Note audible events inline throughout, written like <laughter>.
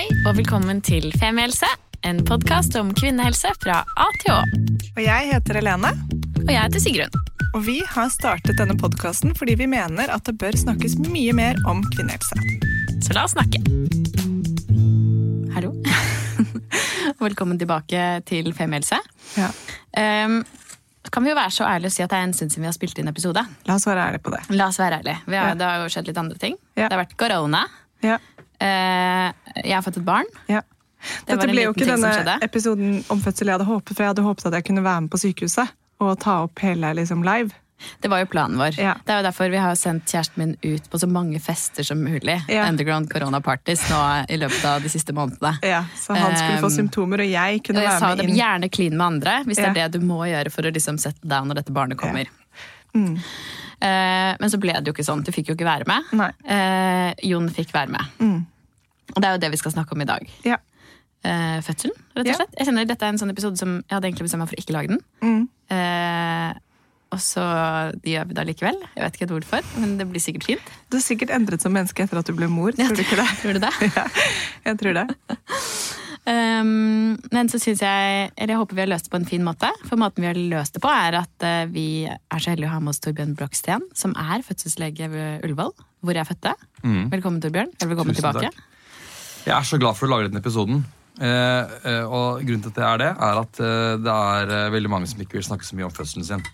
Hei og velkommen til Femihelse, en podkast om kvinnehelse fra A til Å. Og jeg heter Helene, Og jeg heter Sigrun. og vi har startet denne podkasten fordi vi mener at det bør snakkes mye mer om kvinnehelse. Så la oss snakke. Hallo. <laughs> Velkommen tilbake til Femihelse. Ja. Um, kan vi jo være så ærlige og si at det er en stund siden vi har spilt inn episode. La oss være ærlige på det. La oss være ærlige. Vi har, Ja. Det har jo skjedd litt andre ting. Ja. Det har vært korona. Ja. Eh, jeg har fått et barn. Ja. Det Dette ble jo ikke denne episoden om fødsel jeg hadde håpet, for jeg hadde håpet at jeg kunne være med på sykehuset og ta opp hele liksom live. Det var jo planen vår. Ja. Det er jo derfor vi har sendt kjæresten min ut på så mange fester som mulig. Ja. Underground corona parties nå i løpet av de siste månedene. Ja, så han skulle få Um, symptomer, og jeg kunne Og jeg være sa med inn. gjerne clean med andre, hvis det er det du må gjøre for å liksom sette deg når dette barnet kommer. Mm. Uh, men så ble det jo ikke sånn. Du fikk jo ikke være med. Eh, Jon fikk være med. Mm. Og det er jo det vi skal snakke om i dag. Ja. Uh, fødselen, rett og Ja. slett. Jeg kjenner Dette er en sånn episode som jeg hadde egentlig bestemt meg for å ikke lage den. Mm. Uh, og så de gjør vi det likevel. Jeg vet ikke helt hvorfor, men det blir sikkert fint. Du har sikkert endret som menneske etter at du ble mor, tror du ikke det? <laughs> Tror du det? <laughs> Ja, jeg tror det. Um, men så syns jeg Eller jeg håper vi har løst det på en fin måte. For måten vi har løst det på, er at uh, vi er så heldige å ha med oss Torbjørn Broksten, som er fødselslege ved Ullevål, hvor jeg fødte. Velkommen, Torbjørn. Eller velkommen Tusen tilbake. takk. Jeg er så glad for å lage denne episoden. Eh, eh, og grunnen til at det er det, er at eh, det er veldig mange som ikke vil snakke så mye om fødselen sin.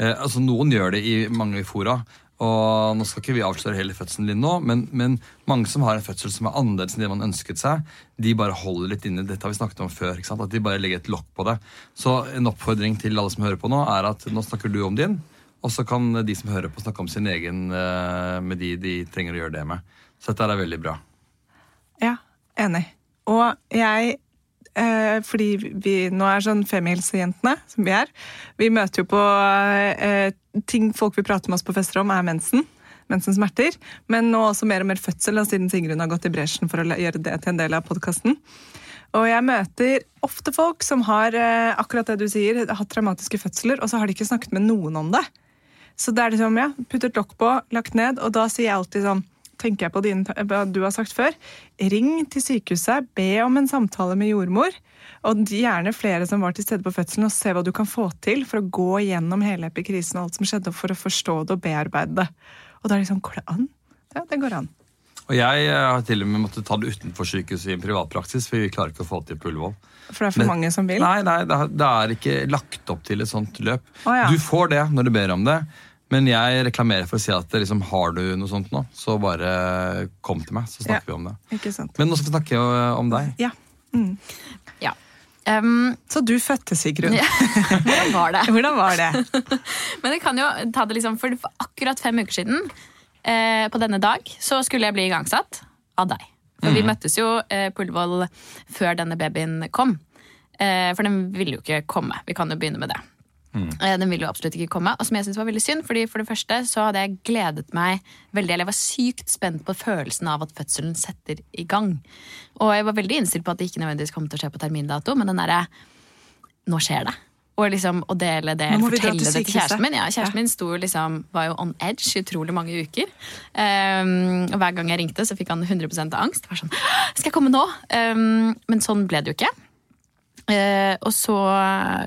Altså Noen gjør det i mange fora, og nå skal ikke vi avsløre hele fødselen din nå, men, men mange som har en fødsel som er annerledes enn det man ønsket seg, de bare holder litt inne. Dette har vi snakket om før. At de bare legger et lokk på det. Så en oppfordring til alle som hører på nå, er at nå snakker du om din, og så kan de som hører på, snakke om sin egen med de de trenger å gjøre det med. Så dette er veldig bra. Ja, enig. Og jeg eh, fordi vi nå er sånn femihelsejentene, som vi er, vi møter jo på eh, ting folk vil prate med oss på fester om, er mensen. Mensens smerter. Men nå også mer og mer fødsel, siden Sigrun har gått i bresjen for å gjøre det til en del av podkasten. Og jeg møter ofte folk som har eh, akkurat det du sier, hatt traumatiske fødsler, og så har de ikke snakket med noen om det. Så det er liksom, ja, puttet lokk på, lagt ned, og da sier jeg alltid sånn tenker jeg på din, du har sagt før. Ring til sykehuset, be om en samtale med jordmor. Og gjerne flere som var til stede på fødselen, og se hva du kan få til for å gå gjennom hele epikrisen og alt som skjedde, for å forstå det og bearbeide det. Og da er det liksom, går det an? Ja, det går an. Og jeg eh, har til og med måttet ta det utenfor sykehuset i en privatpraksis, for vi klarer ikke å få til på Ullevål. For det er for Men- mange som vil. Nei, nei, det er, ikke lagt opp til et sånt løp. Å, ja. Du får det når du ber om det, men jeg reklamerer for å si at liksom, har du noe sånt nå, så bare kom til meg, så snakker Ja. vi om det. Ikke sant? Men nå skal vi snakke eh, om deg. Ja. Mm. Ja. Um, Så du fødte, Sigrun. Ja. <laughs> hvordan var det? <laughs> Hvordan var det? <laughs> Men jeg kan jo ta det liksom, for for akkurat fem uker siden, eh, på denne dag, så skulle jeg bli igangsatt av deg. For vi møttes jo eh, på Ullevål før denne babyen kom. Eh, for den ville jo ikke komme. Vi kan jo begynne med det. Eh, Den ville jo absolutt ikke komme, og som jeg synes var veldig synd. fordi For det første så hadde jeg gledet meg veldig, eller jeg var sykt spent på følelsen av at fødselen setter i gang. Og jeg var veldig innstilt på at det ikke nødvendigvis kom til å skje på termindato, men den derre Nå skjer det. Og liksom å dele det, fortelle det til kjæresten min. Ja, kjæresten Ja. min sto liksom, var jo on edge i utrolig mange uker. Um, og hver gang jeg ringte, så fikk han 100 angst. Det var sånn, Skal jeg komme nå? Um, men sånn ble det jo ikke. Uh, og så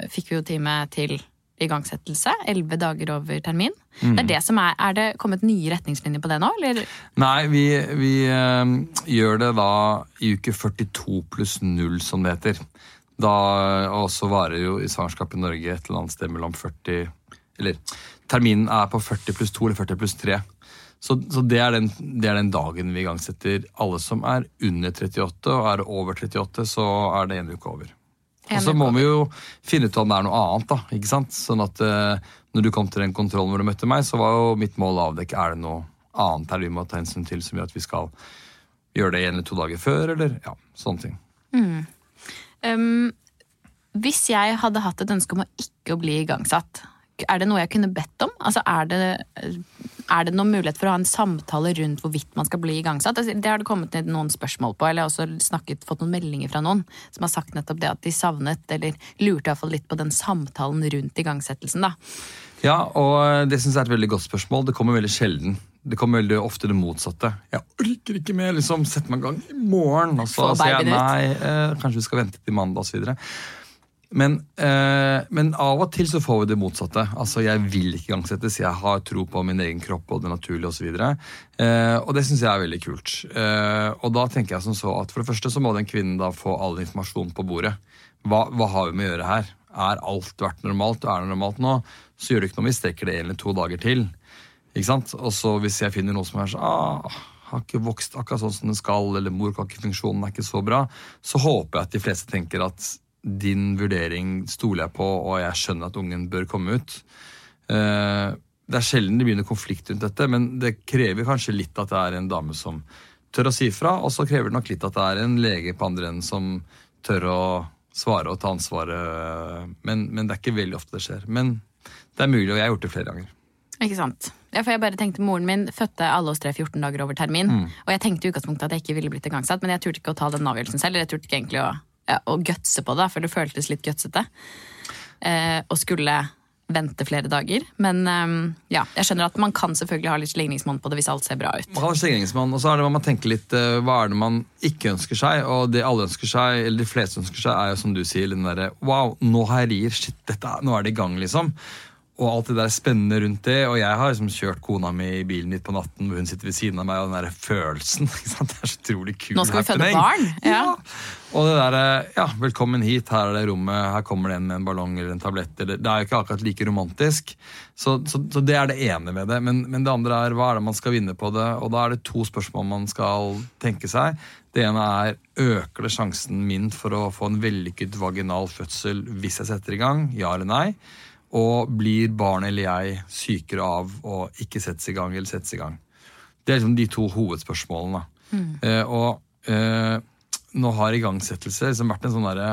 fikk vi jo time til igangsettelse. Elleve dager over termin. Det er det som er, er det kommet nye retningslinjer på det nå? Eller? Nei, vi, vi øh, gjør det da i uke 42 pluss 0, som det heter. Da og så varer jo i svangerskap i Norge et eller annet sted mellom 40 Eller terminen er på 40 pluss 2 eller 40 pluss 3. Så, så det, er den, det er den dagen vi igangsetter alle som er under 38, og er over 38, så er det en uke over. Og så må vi jo finne ut om det er noe annet, da. ikke sant? Sånn at uh, når du kom til den kontrollen hvor du møtte meg, så var jo mitt mål å avdekke er det noe annet her vi må ta hensyn til som gjør at vi skal gjøre det en eller to dager før, eller ja, sånne ting. Um, hvis jeg hadde hatt et ønske om å ikke bli igangsatt, er det noe jeg kunne bedt om? Altså, er det, er det noen mulighet for å ha en samtale rundt hvorvidt man skal bli igangsatt? Altså, det har det kommet ned noen spørsmål på, eller jeg har også snakket, fått noen meldinger fra noen som har sagt nettopp det at de savnet, eller lurte iallfall litt på den samtalen rundt igangsettelsen. da. Ja, og det synes jeg er et veldig godt spørsmål. Det kommer veldig sjelden. Det kommer veldig ofte det motsatte. Jeg orker ikke mer. liksom, Sett meg i gang i morgen. Og så sier jeg nei, eh, kanskje vi skal vente til mandag osv. Men, eh, men av og til så får vi det motsatte. Altså, Jeg vil ikke igangsettes. Jeg har tro på min egen kropp og det naturlige osv. Eh, og det syns jeg er veldig kult. Eh, og da tenker jeg som så at for det første så må den kvinnen da få all informasjon på bordet. Hva, hva har vi med å gjøre her? Er alt vært normalt, er det normalt nå, så gjør det ikke noe om vi strekker det en eller to dager til. Ikke sant? Og så hvis jeg finner noe som er sånn ah, har ikke vokst akkurat sånn som den skal, eller morkakefunksjonen er ikke så bra, så håper jeg at de fleste tenker at din vurdering stoler jeg på, og jeg skjønner at ungen bør komme ut. Eh, Det er sjelden det begynner konflikt rundt dette, men det krever kanskje litt at det er en dame som tør å si fra, og så krever det nok litt at det er en lege på andre enden som tør å svare og ta ansvaret. Men, men det er ikke veldig ofte det skjer. Men det er mulig, og jeg har gjort det flere ganger. Ikke sant? Ja, for jeg bare tenkte Moren min fødte alle oss tre 14 dager over termin. Mm. Og jeg tenkte i utgangspunktet at jeg ikke ville blitt igangsatt, men jeg turte ikke å ta den avgjørelsen selv. eller Jeg turte ikke egentlig å, å gutse på det, for det føltes litt gutsete. Eh, og skulle vente flere dager. Men eh, ja, jeg skjønner at man kan selvfølgelig ha litt slingringsmonn på det hvis alt ser bra ut. Man og så er det man tenker litt eh, Hva er det man ikke ønsker seg? Og det alle ønsker seg, eller de fleste ønsker seg, er jo som du sier, den derre Wow, nå har jeg rier. Shit, dette, nå er det i gang, liksom. Og alt det der spennende rundt det. Og jeg har liksom kjørt kona mi i bilen mitt på natten, hvor hun sitter ved siden av meg, og den der følelsen. <laughs> Det er så utrolig kul Nå skal vi føde barn, ja. Ja. Og det derre Ja, velkommen hit, her er det rommet, her kommer det en med en ballong eller en tablett. Eller, det er jo ikke akkurat like romantisk. Så, så, så det er det ene ved det. Men, men det andre er hva er det man skal vinne på det? Og da er det to spørsmål man skal tenke seg. Det ene er øker det sjansen min for å få en vellykket vaginal fødsel hvis jeg setter i gang? Ja eller nei? Og blir barnet eller jeg sykere av å ikke settes i gang eller settes i gang? Det er liksom de to hovedspørsmålene. Eh, og eh, nå har igangsettelse liksom vært en sånn derre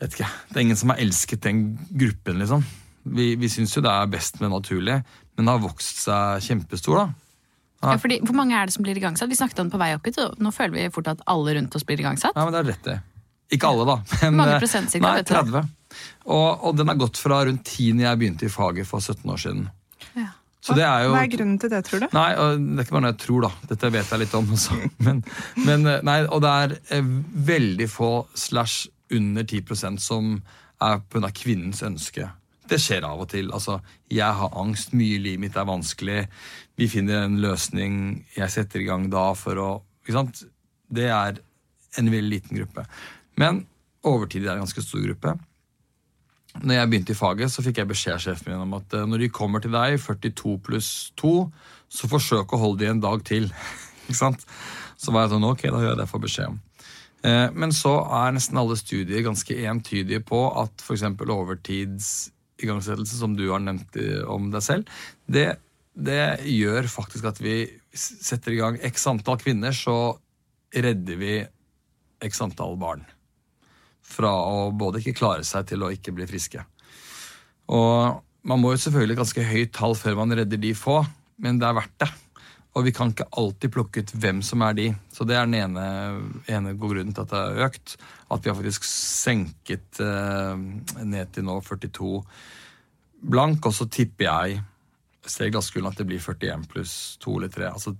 vet ikke, Det er ingen som har elsket den gruppen, liksom. Vi, vi syns jo det er best med naturlig, men det har vokst seg kjempestor, da. Ja, fordi, hvor mange er det som blir igangsatt? Vi snakket om det på vei opp hit, og nå føler vi fort at alle rundt oss blir igangsatt. Ja, men det er rett det. Ikke alle, da. Men, mange eh, prosent cirka, Nei, 30. Og, og den har gått fra rundt 10 når jeg begynte i faget for 17 år siden. Ja. Så det er jo Hva er grunnen til det, tror du? Nei, det er ikke bare noe jeg tror, da. Dette vet jeg litt om også. <laughs> Men, men eh, nei, og det er eh, veldig få slash under 10% som er pga. kvinnens ønske. Det skjer av og til. Altså, jeg har angst, mye i livet mitt er vanskelig. Vi finner en løsning jeg setter i gang da for å Ikke sant? Det er en veldig liten gruppe. Men overtid er en ganske stor gruppe. Når jeg begynte i faget, så fikk jeg beskjed av sjefen min om at eh, når de kommer til deg, 42 pluss 2, så forsøk å holde de en dag til. <laughs> Ikke sant? Så var jeg sånn, ok, da gjør jeg det får beskjed om. Eh, Men så er nesten alle studier ganske entydige på at f.eks. overtidsigangsettelse, som du har nevnt eh, om deg selv, det, det gjør faktisk at vi setter i gang x antall kvinner, så redder vi x antall barn fra å både ikke klare seg til å ikke bli friske. Og man må jo selvfølgelig ganske høyt tall før man redder de få, men det er verdt det. Og vi kan ikke alltid plukke ut hvem som er de. Så det er den ene, ene grunnen til at det har økt. At vi har faktisk senket eh, ned til nå 42 blank, og så tipper jeg ser glasskulen at det blir 41 pluss 2 eller 3. Altså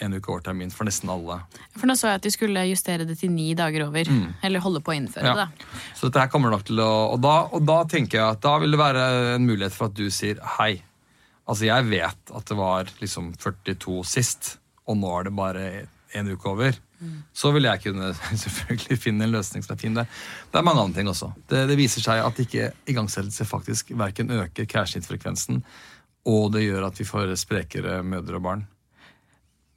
en uke over termin for nesten alle. For nå så jeg at de skulle justere det til ni dager over. Eller holde på å innføre Mm. Ja. det. Så dette her kommer nok til å og da, og da tenker jeg at da vil det være en mulighet for at du sier hei. Altså jeg vet at det var liksom 42 sist, og nå er det bare en uke over. Så vil jeg kunne <laughs> selvfølgelig finne en løsning som er fin der. Det er mange andre ting også. Det, det viser seg at ikke igangsettelse faktisk verken øker keisersnittfrekvensen, og det gjør at vi får sprekere mødre og barn.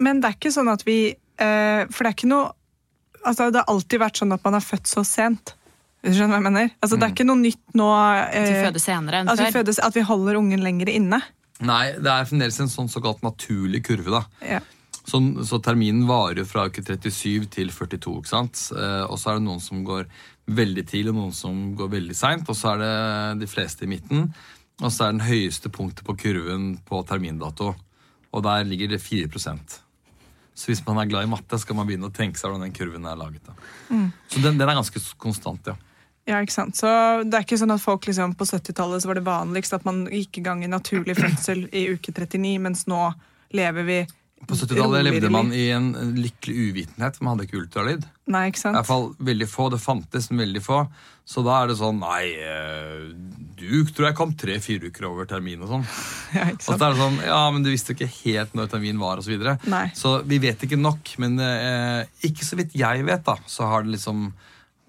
Men det er ikke sånn at vi eh, For det er ikke noe altså Det har alltid vært sånn at man har født så sent. Hvis du skjønner hva jeg mener? Altså Det er ikke noe nytt nå At vi fødes senere enn at, vi før. fødes, at vi holder ungen lenger inne. Nei, det er fremdeles en sånn såkalt naturlig kurve. da. Ja. Så, så terminen varer jo fra uke 37 til 42. ikke sant? Eh, og så er det noen som går veldig tidlig, og noen som går veldig seint. Og så er det de fleste i midten. Og så er den høyeste punktet på kurven på termindato. Og der ligger det 4 Så hvis man er glad i matte, skal man begynne å tenke seg hvordan den kurven er laget. da. Så den, den er ganske konstant, ja. Ja, ikke sant? Så det er ikke sånn at folk liksom På 70-tallet var det vanligst at man gikk i gang i naturlig fødsel i uke 39, mens nå lever vi På 70-tallet levde man i en lykkelig uvitenhet. Man hadde ikke ultralyd. Nei, ikke sant? I hvert fall veldig få. Det fantes, veldig få. Så da er det sånn Nei, eh, du tror jeg kom tre-fire uker over termin og sånn. <laughs> Ja, ikke sant? Og så er det sånn, ja, men du visste ikke helt når termin var, og så videre. Nei. Så vi vet ikke nok. Men eh, ikke så vidt jeg vet, da, så har det liksom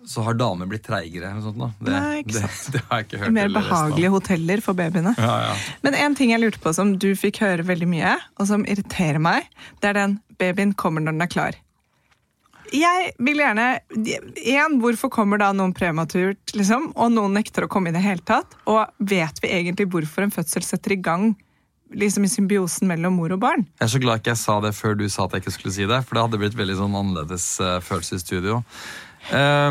så har damer blitt treigere. sånt. Det, Nei, ikke sant. <laughs> det har jeg ikke hørt. Mer behagelige hoteller for babyene. Ja, ja. Men en ting jeg lurte på som du fikk høre veldig mye, og som irriterer meg, det er den babyen kommer når den er klar. Jeg vil gjerne En, hvorfor kommer da noen prematurt, liksom, og noen nekter å komme i det hele tatt? Og vet vi egentlig hvorfor en fødsel setter i gang liksom i symbiosen mellom mor og barn? Jeg er så glad ikke jeg sa det før du sa at jeg ikke skulle si det, for det hadde blitt veldig sånn annerledes eh, følelse i studio. Eh,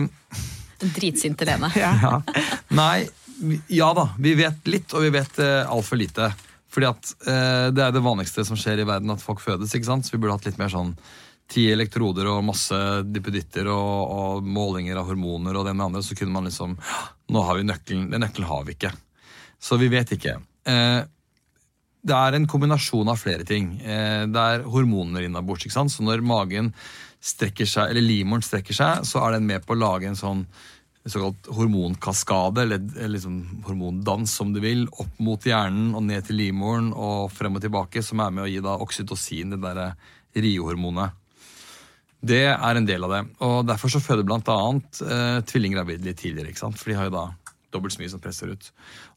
Dritsinte Lene. Ja. <laughs> Nei, ja da. Vi vet litt, og vi vet uh, altfor lite. Fordi at eh, det er det vanligste som skjer i verden, at folk fødes. ikke sant? Så vi burde hatt litt mer sånn ti elektroder og masse dippeditter og, og målinger av hormoner og det med andre, så kunne man liksom Nå har vi nøkkelen. Den nøkkelen har vi ikke. Så vi vet ikke. Eh, det er en kombinasjon av flere ting. Eh, det er hormoner innabords. Så når magen strekker seg, eller livmoren strekker seg, så er den med på å lage en sånn såkalt hormonkaskade, eller, eller liksom hormondans, om du vil, opp mot hjernen og ned til livmoren og frem og tilbake, som er med å gi da oksytocin, det derre riehormonet. Det er en del av det. Og derfor så føder bl.a. Eh, tvillinggravide litt tidligere. ikke sant? For de har jo da dobbelt så mye som presser ut.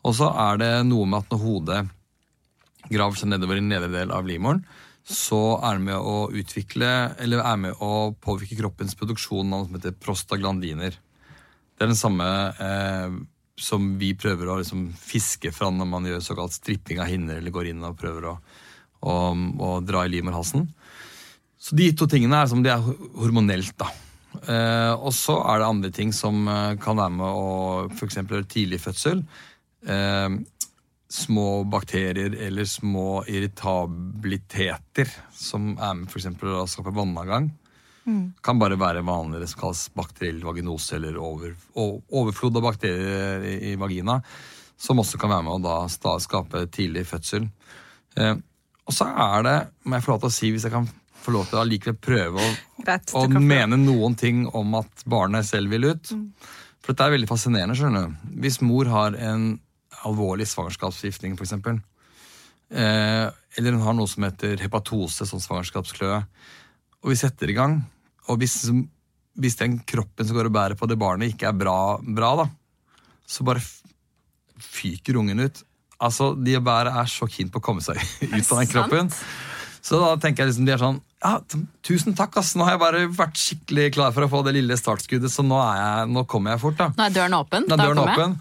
Og så er det noe med at når hodet graver seg nedover i nedre del av livmoren, så er det med å utvikle, eller er med å påvirke kroppens produksjon av noe som heter prostaglandiner. Det er den samme eh, som vi prøver å liksom, fiske fra når man gjør såkalt stripping av hinner, eller går inn og prøver å, å, å dra i livmorhalsen. Så de to tingene er som det er hormonelt, da. Eh, og så er det andre ting som eh, kan være med å f.eks. tidlig fødsel. Eh, små bakterier eller små irritabiliteter som er med f.eks. å skape vannavgang. Kan bare være vanlig det som kalles bakteriell vaginose eller over, overflod av bakterier i, i vagina. Som også kan være med å da skape tidlig fødsel. Eh, og så er det, må jeg få lov til å si, hvis jeg kan få lov til å allikevel prøve å, Greit, å mene noen ting om at barnet selv vil ut. For dette er veldig fascinerende. skjønner du. Hvis mor har en alvorlig svangerskapsforgiftning, f.eks., eh, eller hun har noe som heter hepatose, sånn svangerskapskløe, og vi setter i gang, og hvis, hvis den kroppen som går og bærer på det barnet, ikke er bra, bra da, så bare fyker ungen ut. Altså, De å bære er så keen på å komme seg <laughs> ut av den kroppen. Så da tenker jeg liksom de er sånn ja, Tusen takk, ass. Nå har jeg bare vært skikkelig klar for å få det lille startskuddet, så nå, er jeg, nå kommer jeg fort. da. Nå er døren åpen. Nå er døren åpen.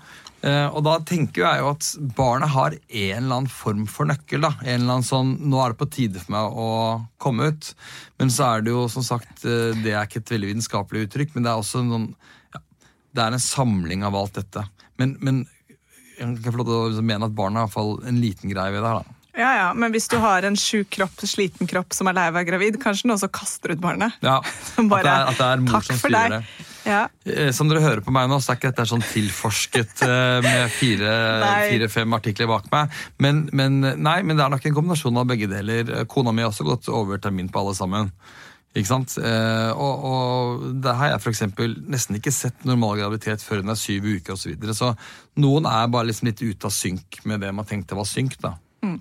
Eh, og da tenker jeg jo at barnet har en eller annen form for nøkkel. da. En eller annen sånn, Nå er det på tide for meg å komme ut. Men så er det jo som sagt, eh, det er ikke et veldig vitenskapelig uttrykk, men det er også noen, ja, det er en samling av alt dette. Men, men jeg kan få lov til å liksom mene at barnet har i hvert fall en liten greie ved det her. da. Ja, ja, Men hvis du har en sjuk kropp, sliten kropp som er lei av å være gravid, kanskje den også kaster ut barnet? Ja, <laughs> at, det er, at det er mor som styrer det. Ja. Eh, Som dere hører på meg nå, så er ikke dette sånn tilforsket eh, med <laughs> fire-fem artikler bak meg. Men, men, nei, men det er nok en kombinasjon av begge deler. Kona mi har også gått over termin på alle sammen. Ikke sant? Eh, og, og der har jeg for eksempel nesten ikke sett normal graviditet før hun er syv uker osv. Så, videre. så noen er bare liksom litt ute av synk med det man tenkte var synk. da. Mm.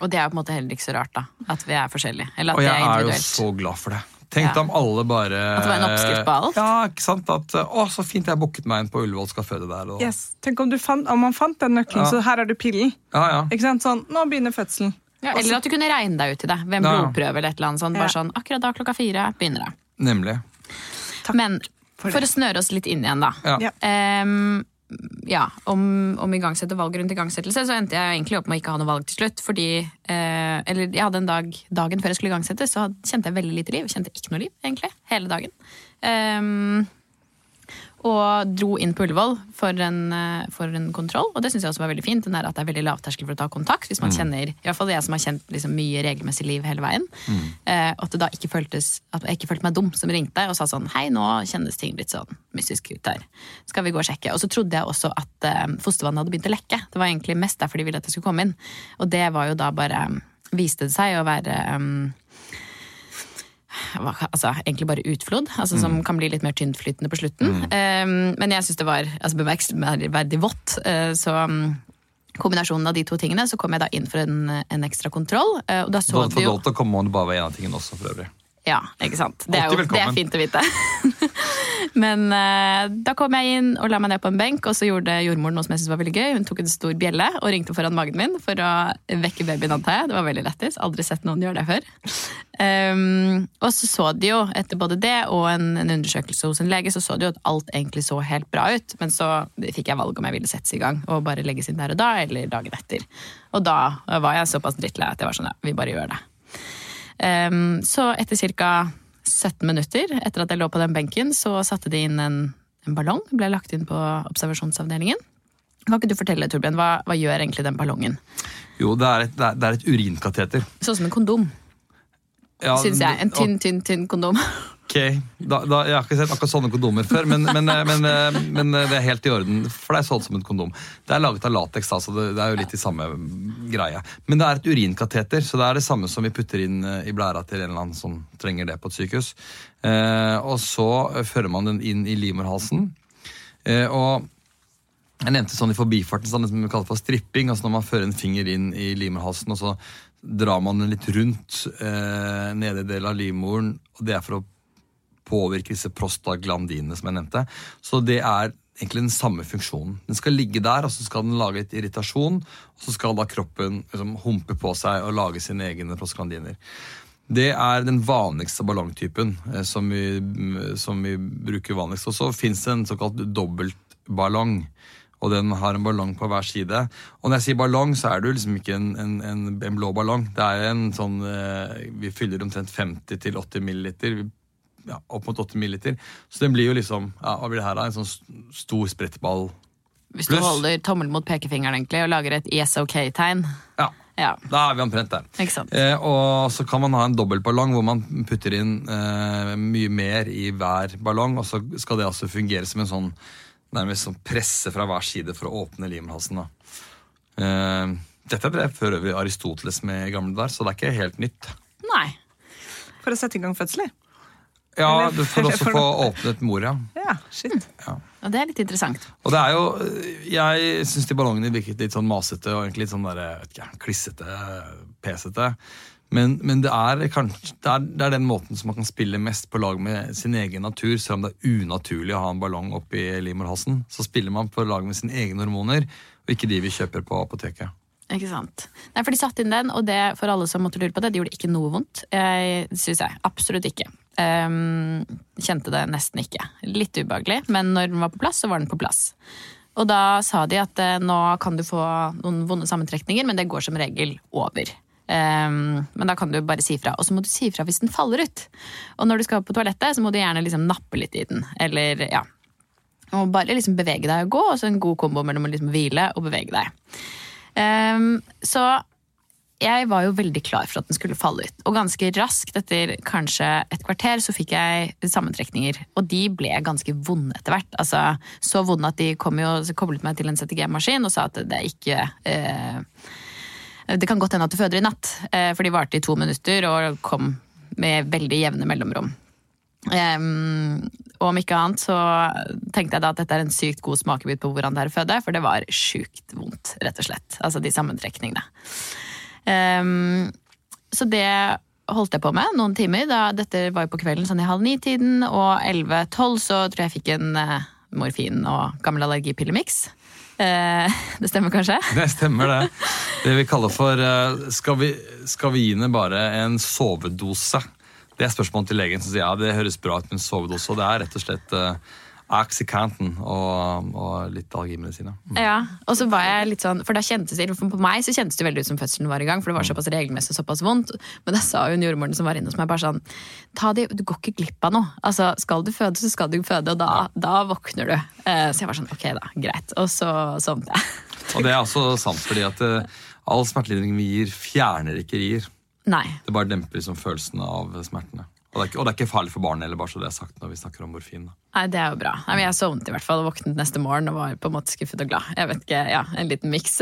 Og det er jo på en måte heller ikke så rart, da. At vi er forskjellige. Eller at Og det jeg er er jo så glad for det. Tenk Ja. om alle bare At det var en oppskrift på alt? Ja, ikke sant? At, å, så fint jeg booket meg inn på Ullevål, skal føde der. Og, Yes. Tenk om, du fant, om man fant den nøkkelen, Ja. så her har du pillen. Ja, ja. Ikke sant? Sånn, nå begynner fødselen. Ja, eller at du kunne regne deg ut i det ved en blodprøve. eller et eller annet sånt. Bare sånn, akkurat da klokka fire begynner det. Nemlig. Takk Men for for, å snøre oss litt inn igjen, da. Ja. Ja. Om, om igangsette valg rundt igangsettelse, så endte jeg egentlig opp med å ikke ha noe valg til slutt. Fordi eh, Eller jeg hadde en dag dagen før jeg skulle igangsette, så kjente jeg veldig lite liv. Kjente ikke noe liv, egentlig. Hele dagen. Ehm, og dro inn på Ullevål for en, eh, for en kontroll, og det syns jeg også var veldig fint. Den der at det er veldig lavterskel for å ta kontakt. Hvis man kjenner, i hvert fall jeg som har kjent liksom mye regelmessig liv hele veien. Eh, at det da ikke føltes At jeg ikke følte meg dum som ringte og sa sånn Hei, nå kjennes ting litt sånn mystisk ut her. Skal vi gå og sjekke? Og så trodde jeg også at eh, fostervannet hadde begynt å lekke. Det var egentlig mest derfor de ville at jeg skulle komme inn. Og det var jo da bare viste det seg å være um, altså, egentlig bare utflod, altså, som kan bli litt mer tyntflytende på slutten. Um, men jeg syns det var altså, bemerkelsesverdig vått. Uh, så um, kombinasjonen av de to tingene, så kom jeg da inn for en, en ekstra kontroll. Uh, og da så hadde for jo å komme om det bare var én av tingene også, for øvrig. Ja, ikke sant. Det er jo det er fint å vite. <laughs> Men uh, da kom jeg inn og la meg ned på en benk, og så gjorde jordmoren noe som jeg syntes var veldig gøy. Hun tok en stor bjelle og ringte foran magen min for å vekke babyen, antar jeg. Det var veldig lettis. Aldri sett noen gjøre det før. Um, og så så de jo, etter både det og en, en undersøkelse hos en lege, så så de jo at alt egentlig så helt bra ut. Men så fikk jeg valg om jeg ville settes i gang og bare legges inn der og da, eller dagen etter. Og da var jeg såpass drittlei at jeg var sånn, ja, vi bare gjør det. Så etter ca. 17 minutter etter at jeg lå på den benken, så satte de inn en, en ballong. Ble lagt inn på observasjonsavdelingen. Kan ikke du fortelle, Torbjørn, hva, hva gjør egentlig den ballongen? Jo, det er et, det er, et urinkateter. Sånn som en kondom, Ja, syns jeg. En tynn, tynn, tynn kondom. <laughs> Ok, da, da, Jeg har ikke sett akkurat sånne kondomer før, men, men, eh, men, eh, men det er helt i orden. For det er solgt som et kondom. Det er laget av lateks, så det, det er jo litt i samme greie. Men det er et urinkateter, så det er det samme som vi putter inn eh, i blæra til en eller annen som trenger det på et sykehus. Eh, og så eh, fører man den inn i livmorhalsen. Eh, og jeg nevnte sånn i forbifarten sånn det som vi kaller for stripping. altså Når man fører en finger inn i livmorhalsen, og så drar man den litt rundt eh, nede i delen av livmoren. og Det er for å påvirke disse prostaglandinene som jeg nevnte. Så det er egentlig den samme funksjonen. Den skal ligge der, og så skal den lage litt irritasjon. Og så skal da kroppen liksom, humpe på seg og lage sine egne prostaglandiner. Det er den vanligste ballongtypen eh, som, vi, mm, som vi bruker vanligst. Og så fins det en såkalt dobbeltballong. Og den har en ballong på hver side. Og når jeg sier ballong, så er det jo liksom ikke en, en, en, en blå ballong. Det er en sånn eh, Vi fyller omtrent 50-80 milliliter. Vi- Ja, opp mot 8 milliliter. Så den blir jo liksom ja, Hva blir det her, da? En sånn stor sprettball. Hvis du Pluss- holder tommel mot pekefingeren egentlig, og lager et yes ok-tegn. Ja, Ja, da er vi omtrent der. ikke sant? Eh, og så kan man ha en dobbeltballong hvor man putter inn eh, mye mer i hver ballong, og så skal det altså fungere som en sånn nærmest sånn presse fra hver side for å åpne livmorhalsen. da. Eh, dette drev for øvrig Aristoteles med gamle der, så det er ikke helt nytt. Nei. For å sette i gang fødsler. Ja, du får også <laughs> få åpnet mor, ja. Ja, shit. Og det er litt interessant. Og det er jo, Jeg syns de ballongene virket litt sånn masete og egentlig litt sånn der, vet ikke, klissete, pesete. Men, men det, er kanskje, det, er, det er den måten som man kan spille mest på lag med sin egen natur, selv om det er unaturlig å ha en ballong oppi livmorhalsen. Så spiller man på lag med sine egne hormoner, og ikke de vi kjøper på apoteket. Ikke sant? Nei, for De satte inn den, og det for alle som måtte lure på det, det gjorde ikke noe vondt. Jeg synes jeg. Absolutt ikke. Ehm, kjente det nesten ikke. Litt ubehagelig, men når den var på plass, så var den på plass. Og da sa de at uh, nå kan du få noen vonde sammentrekninger, men det går som regel over. Um, men da kan du bare si fra. Og så må du si fra hvis den faller ut. Og når du skal på toalettet, så må du gjerne liksom nappe litt i den. Eller ja. Og bare liksom bevege deg og gå, og så en god kombo mellom å liksom hvile og bevege deg. Um, så jeg var jo veldig klar for at den skulle falle ut. Og ganske raskt, etter kanskje et kvarter, så fikk jeg sammentrekninger. Og de ble ganske vonde etter hvert. Altså, så vonde at de jo, koblet meg til en CTG-maskin og sa at det ikke eh, Det kan godt hende at du føder i natt, eh, for de varte i to minutter og kom med veldig jevne mellomrom. Um, og om ikke annet så tenkte jeg da at dette er en sykt god smakebit på hvordan det er å føde, for det var sjukt vondt, rett og slett. Altså de sammentrekningene. Ehm, så det holdt jeg på med noen timer. Da, dette var jo på kvelden sånn i halv ni-tiden, og 11-12 så tror jeg jeg fikk en uh, morfin og gammel allergipillemiks. <laughs> Uh, det stemmer kanskje? <laughs> Det stemmer, det. Det vi kaller for uh, skal vi, skal vi gi henne bare en sovedose? Det er spørsmålet til legen som sier ja, det høres bra ut med en sovedose. Og det er rett og slett uh, Oxycanton og, og litt allergimedisiner. Mm. Ja, og så var jeg litt sånn, for da kjentes det, for På meg så kjentes det veldig ut som fødselen var i gang, for det var såpass regelmessig og såpass vondt. Men da sa hun jordmoren som var inne hos meg, bare sånn ta det, Du går ikke glipp av noe. Altså, Skal du føde, så skal du føde, og da, da våkner du. Eh, så jeg var sånn, ok da, greit. Og så sovnet jeg. <laughs> Og det er også sant, fordi at uh, all smertelidning vi gir, fjerner ikke rier. Nei. Det bare demper liksom følelsen av smertene. Og det, ikke, og det er ikke farlig for barnet heller, bare så det er sagt når vi snakker om morfin. Nei, Det er jo bra. Nei, jeg sovnet i hvert fall og våknet neste morgen og var på en måte skuffet og glad. Jeg vet ikke, ja, En liten miks.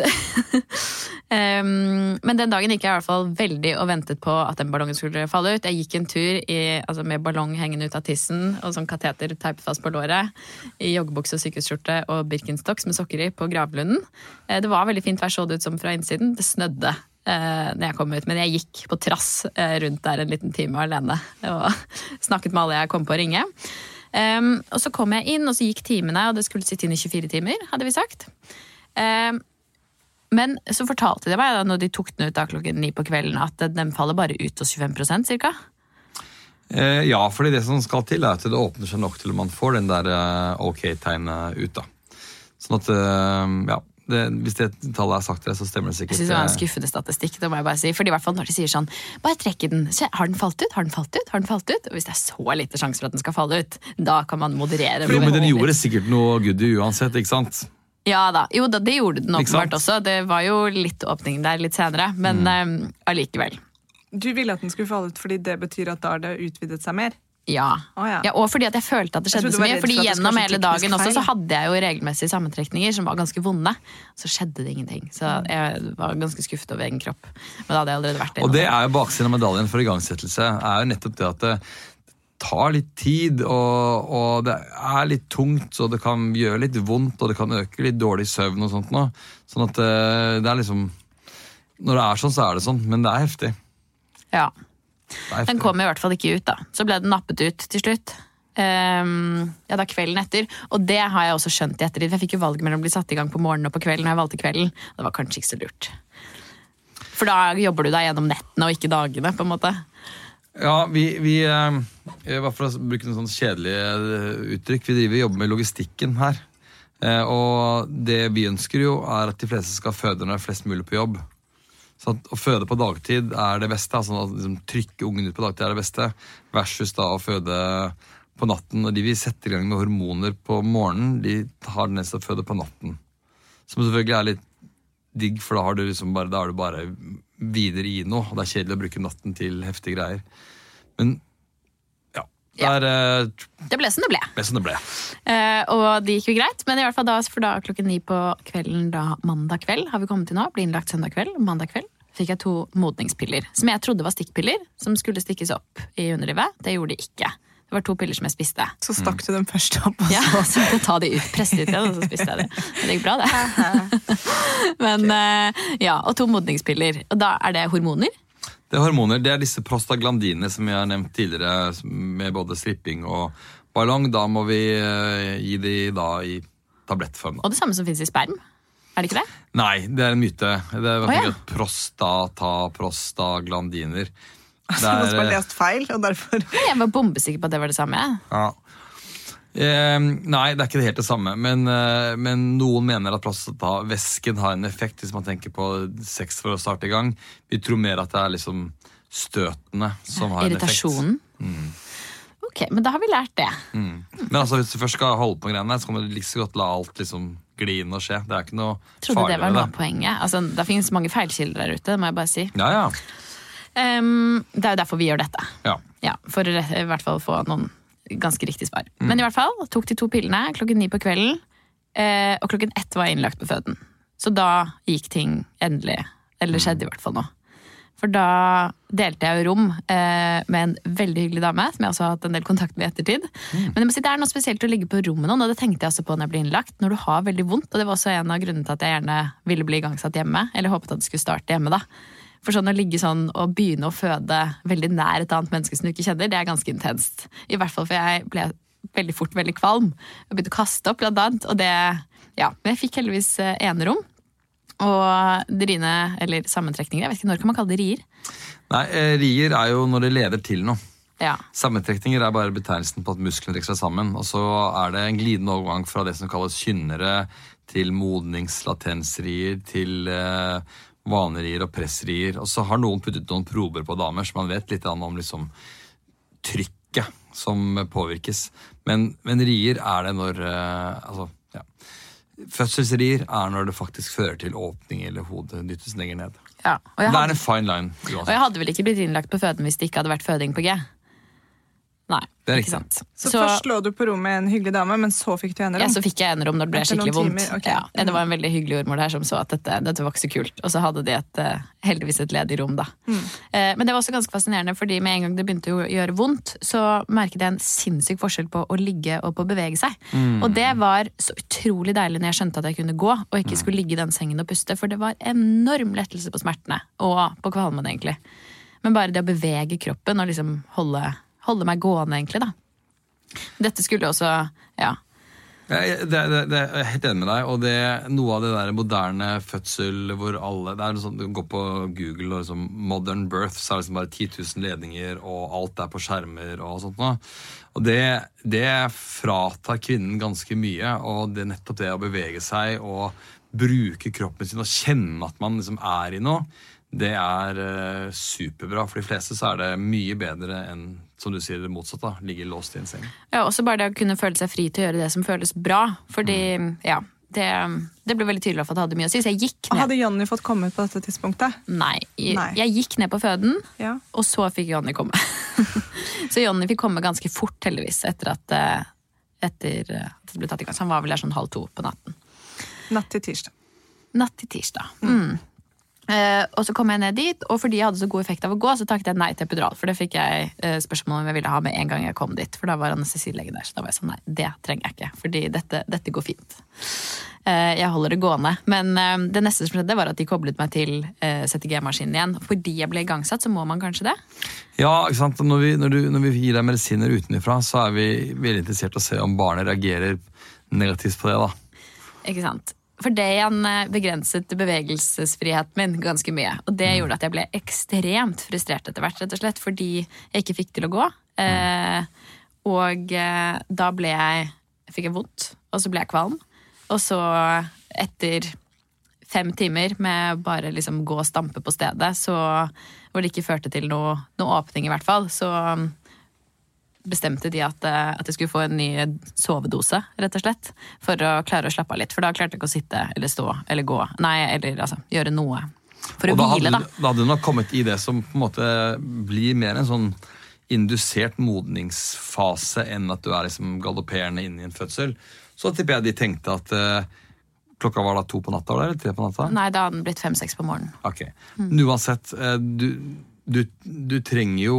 <laughs> um, men den dagen gikk jeg i hvert fall veldig og ventet på at den ballongen skulle falle ut. Jeg gikk en tur i, altså med ballong hengende ut av tissen og sånn kateter teipet fast på låret. I joggebukse og sykehusskjorte og Birkenstocks med sokker i på gravlunden. Eh, Det var veldig fint vær, så det ut som fra innsiden. Det snødde eh, når jeg kom ut, men jeg gikk på trass eh, rundt der en liten time alene og <laughs> snakket med alle jeg kom på å ringe. Um, og så kom jeg inn, og så gikk timene, og det skulle sitte inn i 24 timer, hadde vi sagt. Um, men så fortalte de meg da når de tok den ut da klokken ni på kvelden, at den faller bare ut hos 25% cirka. Eh, ja, fordi det som skal til, er at det åpner seg nok til at man får den der eh, ok-tegnet ut. da. Sånn at, eh, ja, det, Hvis det tallet er sagt til deg, så stemmer det sikkert. Jeg synes det var en eh, skuffende statistikk. det må jeg bare si. Fordi i hvert fall når de sier sånn Bare trekk i den. Har den falt ut? Har den falt ut? Har den falt ut? Og hvis det er så lite sjanse for at den skal falle ut, da kan man moderere. Jo, men den gjorde sikkert noe goodie uansett, ikke sant? Ja da. Jo da, det gjorde den åpenbart også. Det var jo litt åpning der litt senere, men Mm. eh, allikevel. Du ville at den skulle falle ut fordi det betyr at da har det utvidet seg mer? Ja. Oh, ja. ja. Og fordi at jeg følte at det skjedde så mye. Fordi for gjennom hele dagen også så hadde jeg jo regelmessige sammentrekninger som var ganske vonde. Så skjedde det ingenting. Så jeg var ganske skuffet over egen kropp. Men da hadde jeg allerede vært det. Og det er jo baksiden av medaljen for igangsettelse. er jo nettopp det at det tar litt tid, og, og det er litt tungt, og det kan gjøre litt vondt, og det kan øke litt dårlig søvn og sånt nå. Sånn at eh, det er liksom Når det er sånn, så er det sånn, men det er heftig. Ja. Den kom i hvert fall ikke ut, da. Så ble den nappet ut til slutt. Um, ja, da kvelden etter. Og det har jeg også skjønt i ettertid. Jeg fikk jo valget mellom å bli satt i gang på morgenen og på kvelden. Og jeg valgte kvelden. Det var kanskje ikke så lurt. For da jobber du deg gjennom nettene og ikke dagene, på en måte. Ja, vi, vi Bare for å bruke noen sånn kjedelige eh, uttrykk. Vi driver og jobber med logistikken her. Eh, Og det vi ønsker jo, er at de fleste skal føde når det er flest mulig på jobb. Så at Å føde på dagtid er det beste. altså å liksom Trykke ungen ut på dagtid er det beste. Versus da å føde på natten. Og de vi setter i gang med hormoner på morgenen, de har nesten å føde på natten. Som selvfølgelig er litt digg, for da, har du liksom bare, da er du bare videre i noe. Og det er kjedelig å bruke natten til heftige greier. Men Det Ja. eh, Det ble som det ble. ble, som det ble. Uh, og det gikk jo greit, men i hvert fall da, for da klokken ni på kvelden da mandag kveld har vi kommet til nå, ble innlagt søndag kveld, mandag kveld fikk jeg to modningspiller, som jeg trodde var stikkpiller, som skulle stikkes opp i underlivet. Det gjorde de ikke. Det var to piller som jeg spiste. Så stakk du den først opp, og Ja, så måtte jeg ta de ut, presse ut igjen, og så spiste jeg de. Men det gikk bra, det. <laughs> Men uh, ja, Og to modningspiller. Og da er det hormoner. Det er hormoner, det er disse prostaglandinene som jeg har nevnt tidligere, med både stripping og ballong. Da må vi eh, gi de da i tablettform. da. Og det samme som fins i sperm. Er det ikke det? Nei, det er en myte. Det er oh, ja. prostata, prostaglandiner. <laughs> Det noen som har er, lest feil, og derfor Jeg var bombesikker på at det var det samme. ja. Eh, nei, det er ikke helt det samme. Men, eh, men noen mener at prostatavæsken har en effekt hvis man tenker på sex for å starte i gang. Vi tror mer at det er liksom støtene som har en effekt. Irritasjonen. Mm. Ok, men da har vi lært det. Men altså, hvis du først skal holde på greiene, så kan du like så godt la alt liksom gli inn og skje. Det er ikke noe Trodde det var noe av poenget. Altså, det finnes mange feilkilder der ute, det må jeg bare si. Ja, ja. Um, det er jo derfor vi gjør dette. ja. Ja, For å i hvert fall få noen ganske riktig svar. Mm. Men i hvert fall tok de to pillene klokken ni på kvelden, eh, og klokken ett var jeg innlagt på føden. Så da gikk ting endelig. Eller skjedde i hvert fall noe. For da delte jeg jo rom eh, med en veldig hyggelig dame, som jeg også har hatt en del kontakt med i ettertid. Men jeg må si, det er noe spesielt å ligge på rom med noen, og det tenkte jeg også på når jeg ble innlagt. Når du har veldig vondt, og det var også en av grunnene til at jeg gjerne ville bli igangsatt hjemme. Eller håpet at det skulle starte hjemme, da. For sånn å ligge sånn og begynne å føde veldig nær et annet menneske som du ikke kjenner, det er ganske intenst. I hvert fall for jeg ble veldig fort veldig kvalm. Jeg begynte å kaste opp, blant annet. Og det, ja, Men jeg fikk heldigvis eh, enerom. Og drine, eller sammentrekninger, jeg vet ikke når kan man kalle det rier? Nei, eh, rier er jo når det leder til noe. Ja. Sammentrekninger er bare betegnelsen på at musklene trekker seg sammen. Og så er det en glidende overgang fra det som kalles kynnere, til modningslatensrier, til eh, vanerier og pressrier. Og så har noen puttet noen prober på damer, så man vet litt om liksom, trykket som påvirkes. Men, men rier er det når eh, altså, ja. Fødselsrier er når det faktisk fører til åpning eller hodet dyttes lenger ned. ja. Og, jeg Det er en fine line. og jeg hadde vel ikke blitt innlagt på føden hvis det ikke hadde vært føding på G. Nei, Det er ikke sant. Så, først lå du på rommet med en hyggelig dame, men så fikk du enerom? Ja, så fikk jeg enerom når det ble skikkelig vondt. timer, ok. Ja, det var en veldig hyggelig jordmor der som så at dette, dette var ikke så kult. Og så hadde de et, eh, heldigvis et ledig rom, da. Mm. Eh, Men det var også ganske fascinerende, fordi med en gang det begynte å gjøre vondt, så merket jeg en sinnssyk forskjell på å ligge og på å bevege seg. Mm. Og det var så utrolig deilig når jeg skjønte at jeg kunne gå, og ikke skulle ligge i den sengen og puste, for det var enorm lettelse på smertene. Og på kvalmen, egentlig. Men bare det å bevege kroppen og liksom holde, holde meg gående, egentlig, da. Dette skulle også Ja. Jeg, det, det, det, jeg er helt enig med deg. Og det, noe av det der moderne fødsel hvor alle det er sånn, Du går på Google og liksom modern birth, så er det liksom bare 10 000 ledninger, og alt er på skjermer og sånt noe. Og det, det fratar kvinnen ganske mye. Og det nettopp det å bevege seg og bruke kroppen sin og kjenne at man liksom er i noe, det er uh, superbra. For de fleste så er det mye bedre enn som du sier det motsatte. da, Ligge låst i en seng. Ja, også bare det å kunne føle seg fri til å gjøre det som føles bra. Fordi, ja, det, det ble veldig tydelig for at det hadde mye å si. Så jeg gikk ned. Hadde Jonny fått komme ut på dette tidspunktet? Nei, jeg, Nei. jeg gikk ned på føden, Ja. og så fikk Jonny komme. <laughs> så Jonny fikk komme ganske fort, heldigvis, etter at, eh, etter eh, at det ble tatt i gang. Så han var vel der sånn halv to på natten. Natt til tirsdag. Natt til tirsdag. Mm. Eh, og så kom jeg ned dit, og fordi jeg hadde så god effekt av å gå, så takket jeg nei til epidural. For det fikk jeg eh, spørsmål om jeg ville ha med en gang jeg kom dit. For da var anestesilegen der. Så da var jeg sånn nei, det trenger jeg ikke. Fordi dette, dette går fint. Eh, jeg holder det gående. Men det neste som skjedde, var at de koblet meg til CTG-maskinen igjen. Fordi jeg ble igangsatt, så må man kanskje det. Ja, ikke sant? Når vi, når, du, når vi gir deg medisiner utenfra, så er vi veldig interessert i å se om barnet reagerer negativt på det. da. Ikke sant? For det igjen eh, begrenset bevegelsesfriheten min ganske mye. Og det gjorde at jeg ble ekstremt frustrert etter hvert, rett og slett, fordi jeg ikke fikk til å gå. Eh, og eh, da ble jeg fikk jeg vondt, og så ble jeg kvalm. Og så, etter fem timer med bare liksom gå og stampe på stedet, så, hvor det ikke førte til noe, noe åpning, i hvert fall, så bestemte de at, eh, at jeg skulle få en ny sovedose, rett og slett. For å klare å slappe av litt. For da klarte jeg ikke å sitte eller stå eller gå. Nei, eller altså gjøre noe. For å da hvile, hadde, da. da hadde du nok kommet i det som på en måte blir mer en sånn indusert modningsfase enn at du er liksom galopperende inn i en fødsel. Så tipper jeg de tenkte at eh, klokka var da to på natta, eller tre på natta? Nei, da hadde den blitt fem-seks på morgenen. Ok. Uansett, eh, du, du, du trenger jo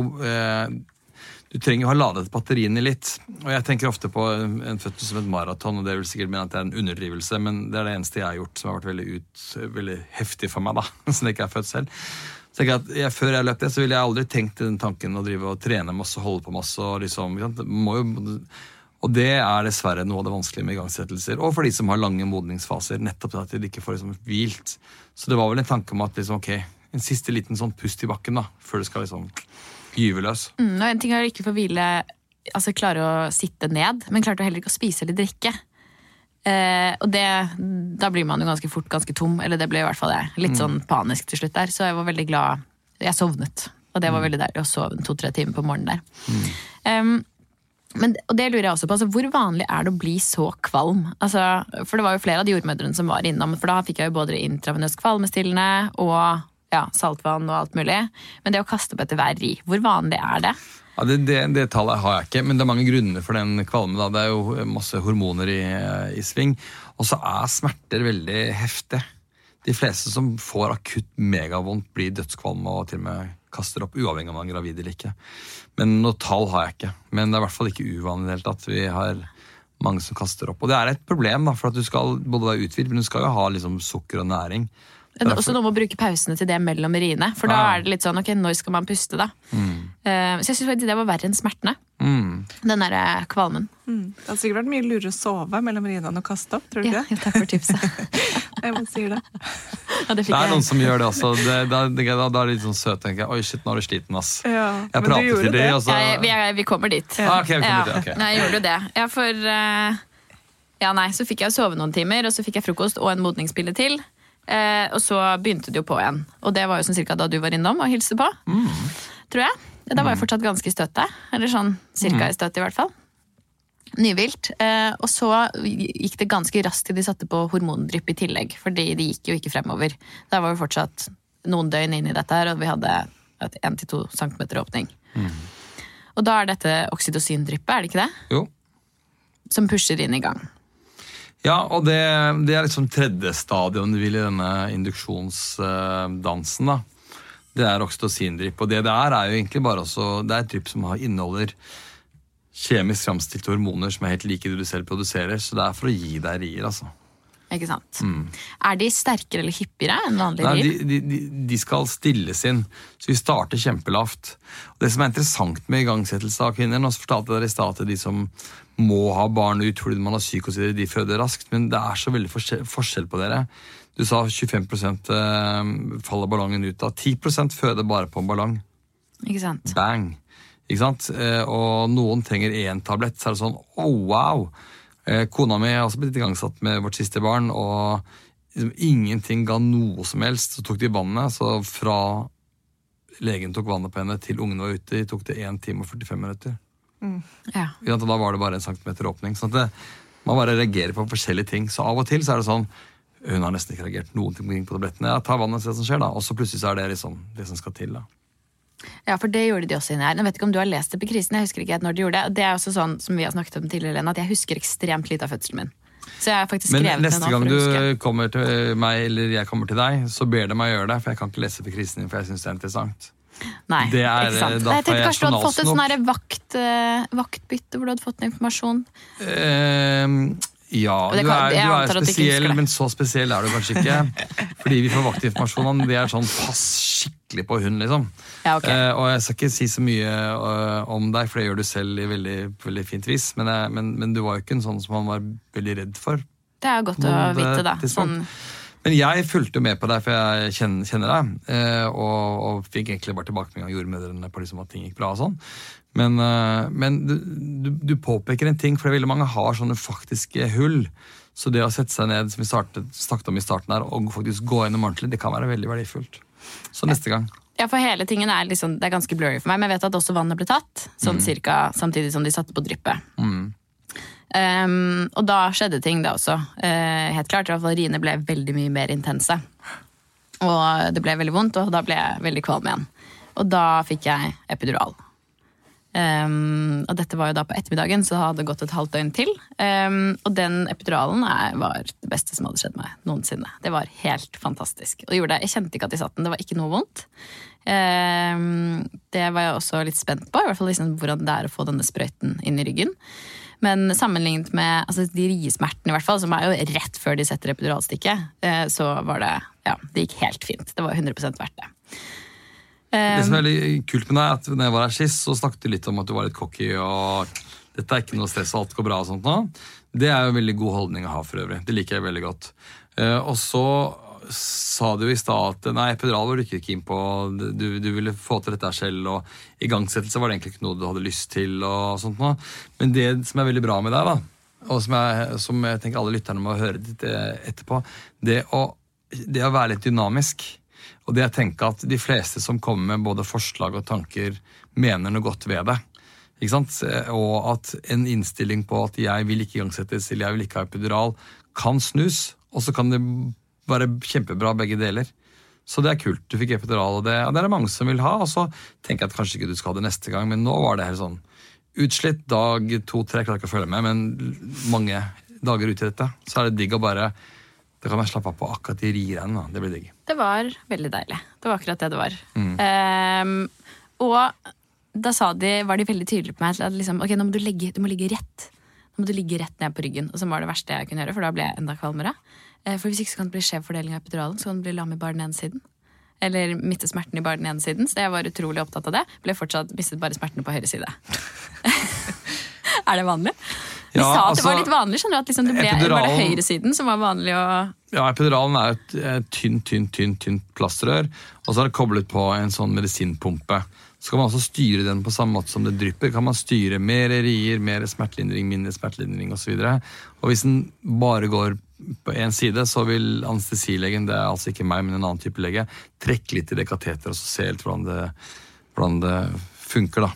du trenger jo ha ladet batteriene litt. Og jeg tenker ofte på en en fødsel som et maraton, og det vil sikkert mene at det er en underdrivelse, men det er det eneste jeg har gjort som har vært veldig, ut, veldig heftig for meg, da, <laughs> siden jeg ikke er født selv. Så jeg at jeg, Før jeg løp det, så ville jeg aldri tenkt den tanken å drive og trene masse, holde på masse. Og liksom, jo, og det er dessverre noe av det vanskelige med igangsettelser. Og for de som har lange modningsfaser. Nettopp at de ikke får liksom hvilt. Så det var vel en tanke om at liksom, ok, en siste liten sånn pust i bakken da, før det skal liksom gyve løs. Mm, og en ting er å ikke få hvile, altså klare å sitte ned, men klarte heller ikke å spise eller drikke. Eh, og det, da blir man jo ganske fort ganske tom, eller det ble i hvert fall jeg. Litt sånn panisk til slutt der, så jeg var veldig glad. Jeg sovnet, og det var veldig deilig å sove to-tre timer på morgenen der. Um, men, og det lurer jeg også på, altså, Hvor vanlig er det å bli så kvalm? Altså, for det var jo flere av de jordmødrene som var innom, for da fikk jeg jo både intravenøs kvalmestillende og ja, saltvann og alt mulig. Men det å kaste opp etter hver ri, hvor vanlig er det? Ja, det, det, det tallet har jeg ikke, men det er mange grunner for den kvalmen. Da. Det er jo masse hormoner i, i sving. Og så er smerter veldig heftig. De fleste som får akutt megavondt, blir dødskvalme og til og med kaster opp, uavhengig av om man er gravid eller ikke. Men noe tall har jeg ikke. Men det er i hvert fall ikke uvanlig helt at. Vi har mange som kaster opp. Og det er et problem, da, for at du skal både være uthvilt, men du skal jo ha liksom, sukker og næring. Det er også noe med å bruke pausene til det mellom riene. For da Ja. er det litt sånn, ok, når skal man puste, da? Eh, så jeg syns faktisk det var verre enn smertene. Mm. Den derre kvalmen. Mm. Det hadde sikkert vært mye lurere å sove mellom riene enn å kaste opp. tror du Ja, ikke ja, <laughs> takk for tipset. <laughs> det? Jeg <laughs> det. Ja, det Det er noen som gjør det også. Det, da, det, da, da er det litt sånn søt, tenker jeg. Oi, shit, nå er du sliten, ass. Ja, Jeg men prater til deg, og så Ja, vi, er, vi kommer dit. Ah, okay, vi kommer ja. dit, Okay. Nei, jeg gjorde jo det. Ja, for uh, Ja, nei, så fikk jeg sove noen timer, og så fikk jeg frokost og en modningspille til. Eh, og så begynte det jo på igjen. Og det var jo sånn cirka da du var innom og hilste på. Tror jeg. Da var jeg fortsatt ganske i støtet. Eller sånn cirka i støtet, i hvert fall. Nyvilt. Eh, og så gikk det ganske raskt til de satte på hormondrypp i tillegg. Fordi de gikk jo ikke fremover. Da var vi fortsatt noen døgn inn i dette her, og vi hadde et 1-2 cm åpning. Og da er dette oksytocindryppet, er det ikke det? Jo. Som pusher inn i gang. Ja, og det, det er liksom tredje stadiet om du vil, i denne induksjonsdansen. da. Det er oksytocindrypp. Og det det er, er jo egentlig bare også, det er et drypp som inneholder kjemisk framstilte hormoner som er helt like det du selv produserer. Så det er for å gi deg rier, altså. Ikke sant? Er de sterkere eller hyppigere enn vanlige Mm. Nei, rier? de, de, de- skal stilles inn, så vi starter kjempelavt. Det som er interessant med igangsettelse av kvinner Nå fortalte dere i stad at de som må ha barn ut fordi man har psykosider, de føder raskt, men det er så veldig forskjell, forskjell på dere. Du sa 25 eh, faller ballongen ut av. 10% føder bare på en ballong. Ikke sant? Bang! Ikke sant? Eh, Og noen trenger én tablett, så er det sånn oh, wow! Eh, Kona mi har også blitt igangsatt med vårt siste barn, og liksom ingenting ga noe som helst. Så tok de vannet, så fra legen tok vannet på henne til ungene var ute, tok det 1 time og 45 minutter. Ja. Og da var det bare en centimeter åpning. sånn at det, Man bare reagerer på forskjellige ting. Så av og til så er det sånn Hun har nesten ikke reagert noen ting på tablettene. Ja, ta vannet og se hva som skjer, da. Og så plutselig så er det liksom det som skal til. da. Ja, for det gjorde de også inni her. Jeg vet ikke om du har lest det på krisen, jeg husker ikke når de gjorde det. Det er også sånn som vi har snakket om tidligere, Lena, at jeg husker ekstremt lite av fødselen min. Så jeg har faktisk skrevet det neste nå gang for å huske. du kommer til meg, eller jeg kommer til deg, så ber de meg gjøre det, for jeg kan ikke lese på krisen din, for jeg syns det er interessant. Nei, det er- ikke sant? da Nei, jeg tenkte kanskje du hadde fått et sånn vakt, eh, vaktbytte hvor du hadde fått informasjon. Ehm, ja, du er, du er spesiell, men så spesiell er du kanskje ikke. <laughs> Fordi vi får vaktinformasjon, det er sånn pass skikkelig på hund, liksom. Ja, ok. Eh, og jeg skal ikke si så mye uh, om deg, for det gjør du selv i veldig, veldig fint vis, men, jeg, men, men du var jo ikke en sånn som han var veldig redd for. Det er godt å vite, eh, da. Sånn, Men jeg fulgte jo med på deg, for jeg kjenner, kjenner deg. eh, Og, og fikk egentlig bare tilbakemelding av jordmødrene på liksom at ting gikk bra. og sånn. Men, eh, men du, du, du påpeker en ting, for veldig mange har sånne faktiske hull. Så det å sette seg ned som vi startet, snakket om i starten her, og faktisk gå gjennom ordentlig, det kan være veldig verdifullt. Så neste gang. ja, for hele tingen er, liksom, det er ganske blurry for meg, men jeg vet at også vannet ble tatt. Sånn cirka samtidig som de satte på dryppet. Um, og da skjedde ting, da også. Uh, helt klart, i hvert fall Riene ble veldig mye mer intense. Og det ble veldig vondt, og da ble jeg veldig kvalm igjen. Og da fikk jeg epidural. Um, og dette var jo da på ettermiddagen, så det hadde gått et halvt døgn til. Um, og den epiduralen er, var det beste som hadde skjedd meg noensinne. Det var helt fantastisk. Og gjorde det. Jeg kjente ikke at de satt den, det var ikke noe vondt. Um, det var jeg også litt spent på, i hvert fall liksom hvordan det er å få denne sprøyten inn i ryggen. Men sammenlignet med altså, de riesmertene, som er jo rett før de setter epiduralstikket, uh, så var det Ja, det gikk helt fint. Det var 100% verdt det. Det som er veldig kult med deg, er at når jeg var her sist, så snakket du litt om at du var litt cocky, og dette er ikke noe stress, og alt går bra og sånt nå. Det er jo en veldig god holdning å ha for øvrig. Det liker jeg veldig godt. Eh, og så sa du i stad at nei, epidural var du ikke keen på, du, du ville få til dette selv, og igangsettelse var det egentlig ikke noe du hadde lyst til, og sånt nå. Men det som er veldig bra med deg, da, og som jeg, som jeg tenker alle lytterne må høre litt eh, etterpå, det å, det å være litt dynamisk. Og det jeg tenker at de fleste som kommer med både forslag og tanker, mener noe godt ved det. Ikke sant? Og at en innstilling på at jeg vil ikke igangsettes eller jeg vil ikke ha epidural, kan snus. Og så kan det være kjempebra begge deler. Så det er kult. Du fikk epidural, og det, og det er det mange som vil ha. Og så tenker jeg at kanskje ikke du skal ha det neste gang, men nå var det helt sånn utslitt. Dag to-tre, klarer ikke å følge med, men mange dager ut i dette. Så er det digg å bare Da kan jeg slappe av på akkurat de riene. Det blir digg. Det var veldig deilig. Det var akkurat det det var. Ehm, og da sa de, var de veldig tydelige på meg at liksom, ok, nå må du, legge, du må ligge rett. Nå må du ligge rett ned på ryggen. Og som var det verste jeg kunne gjøre, for da ble jeg enda kvalmere. Eh, For hvis ikke så kan det bli skjev fordeling av epiduralen, så kan det bli lam i bare den ene siden. Eller miste smerten i bare den ene siden. Så jeg var utrolig opptatt av det. Ble fortsatt mistet bare smertene på høyre side. <laughs> er det vanlig? De Ja, sa at det var altså, litt vanlig. skjønner du, at liksom det ble, Var det høyresiden som var vanlig å Ja, Epiduralen er et tynt, tynt, tynt, tynt plastrør. Og så er det koblet på en sånn medisinpumpe. Så kan man også styre den på samme måte som det drypper. Kan man styre mer rier, mer smertelindring, mindre smertelindring osv. Og, og hvis den bare går på én side, så vil anestesilegen, det er altså ikke meg, men en annen type lege, trekke litt i det kateteret og se helt hvordan det, hvordan det funker. da.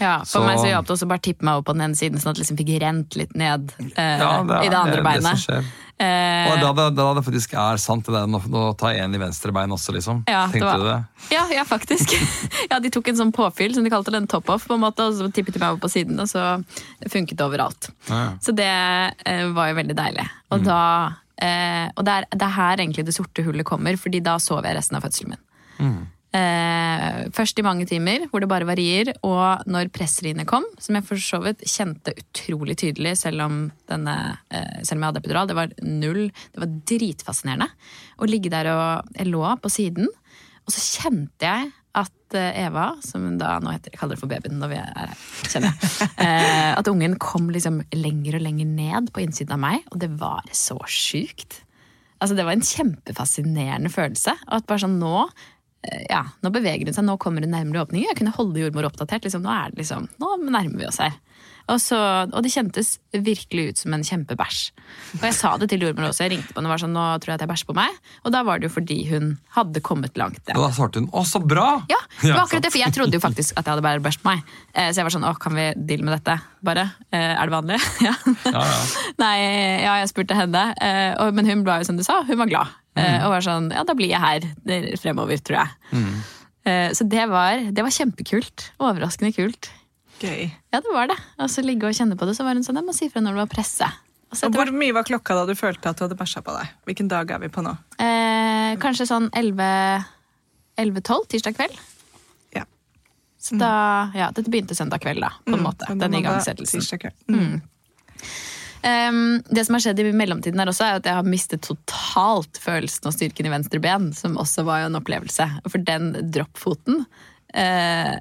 Ja, For Så- meg så hjalp det også bare tippe meg opp på den ene siden, sånn at det liksom fikk rent litt ned eh, Ja, det er- i det andre det er det beinet. som skjer. Eh, Og da, da, da det faktisk er sant, det der, nå, nå tar jeg en i venstre bein også, liksom. Ja, Tenkte var- du det? Ja, ja, faktisk. <laughs> ja, De tok en sånn påfyll, som de kalte den top-off, på en måte, og så tippet de meg over på siden, og så funket det overalt. Ja. Så det eh, var jo veldig deilig. Og, da, eh, og det, er, det er her egentlig det sorte hullet kommer, fordi da sov jeg resten av fødselen min. Eh, først i mange timer, hvor det bare varier, og når pressriene kom, som jeg for så vidt kjente utrolig tydelig, selv om, denne, eh, selv om jeg hadde epidural, det var null. Det var dritfascinerende å ligge der og Jeg lå på siden, og så kjente jeg at eh, Eva, som hun da nå heter, jeg kaller det for babyen når vi er her, kjenner jeg, <laughs> eh, at ungen kom liksom lenger og lenger ned på innsiden av meg, og det var så sjukt. Altså, det var en kjempefascinerende følelse. Og at bare sånn nå ja, nå beveger hun seg, nå kommer hun nærmere åpningen. Jeg kunne holde jordmor oppdatert. Liksom, nå er det liksom, nå nærmer vi oss her. Og, så, og det kjentes virkelig ut som en kjempebæsj. Og jeg sa det til jordmor også. Jeg ringte på henne og var sånn, nå tror jeg at jeg bæsjer på meg. Og da var det jo fordi hun hadde kommet langt. Og da svarte hun 'Å, så bra'! Ja, <laughs> det var akkurat det, for jeg trodde jo faktisk at jeg hadde bare bæsj på meg. Eh, Så jeg var sånn, åh, kan vi deale med dette? Bare? Eh, Er det vanlig? <laughs> Ja. Ja, ja. Nei, ja, jeg spurte henne, eh, men hun ble jo som du sa, hun var glad. Eh, Og var sånn, ja, da blir jeg her eh, fremover, tror jeg. Mm. Så det var, det var kjempekult. Overraskende kult. Gøy. Ja, det var det. Og så ligge og kjenne på det, så var hun sånn, jeg må si fra når det var presse. Og Og hvor mye var klokka da du følte at du hadde bæsja på deg? Hvilken dag er vi på nå? Eh, kanskje sånn 11 11-12 tirsdag kveld. Ja. Så da, ja, Dette begynte søndag kveld, da, på en måte. Mm, Den mandag, igangsettelsen. tirsdag kveld. Mm. Ehm, det som har skjedd i mellomtiden, her også, er at jeg har mistet totalt følelsen og styrken i venstre ben, som også var jo en opplevelse. For den droppfoten uh,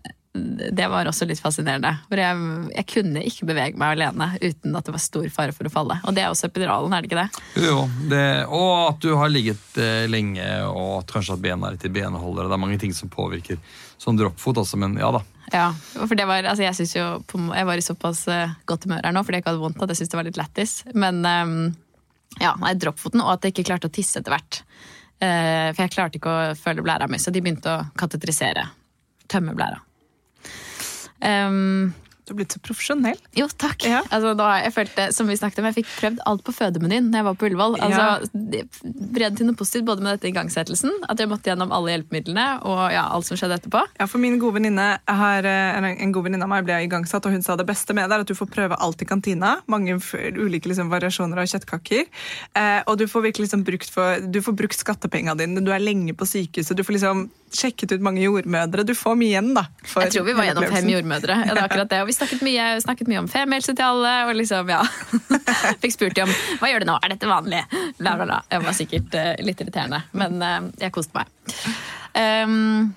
det var også litt fascinerende. For jeg, jeg kunne ikke bevege meg alene uten at det var stor fare for å falle. Og det er også epiduralen, er det ikke det? Jo. Det, og at du har ligget eh, lenge, og kanskje at bena er litt i benholdere. Det er mange ting som påvirker sånn droppfot også, men ja da. Ja, for det var, altså jeg, synes jo, jeg var i såpass eh, godt humør her nå fordi jeg ikke hadde vondt at jeg syntes det var litt lættis. Men ja, jeg dropp foten, og at jeg ikke klarte å tisse etter hvert. Eh, for jeg klarte ikke å føle blæra mi, så de begynte å katetrisere. Tømme blæra. Ehm, Du har blitt så profesjonell. jo, takk. Ja. Altså, da, jeg følte, som vi snakket om, jeg fikk prøvd alt på fødemenyen når jeg var på Ullevål. Altså, ja. Bred til noe positivt både med dette igangsettelsen, at jeg måtte gjennom alle hjelpemidlene og ja, alt som skjedde etterpå. Ja, for min gode venninne har, eh, En god venninne av meg ble igangsatt, og hun sa det beste med det er at du får prøve alt i kantina. Mange ulike liksom, variasjoner av kjøttkaker. Eh, og du får virkelig liksom, brukt, for, du får brukt skattepengene dine. Du er lenge på sykehuset. Du får liksom sjekket ut mange jordmødre. Du får mye igjen, da. Jeg tror vi var gjennom fem jordmødre. Ja, det er akkurat det. Og vi snakket mye, snakket mye om femihelse til alle. Og liksom, ja. <laughs> Fikk spurt de om hva gjør du nå, er dette vanlig? Bla, bla, bla. Jeg var sikkert uh, litt irriterende, men uh, jeg koste meg. Um,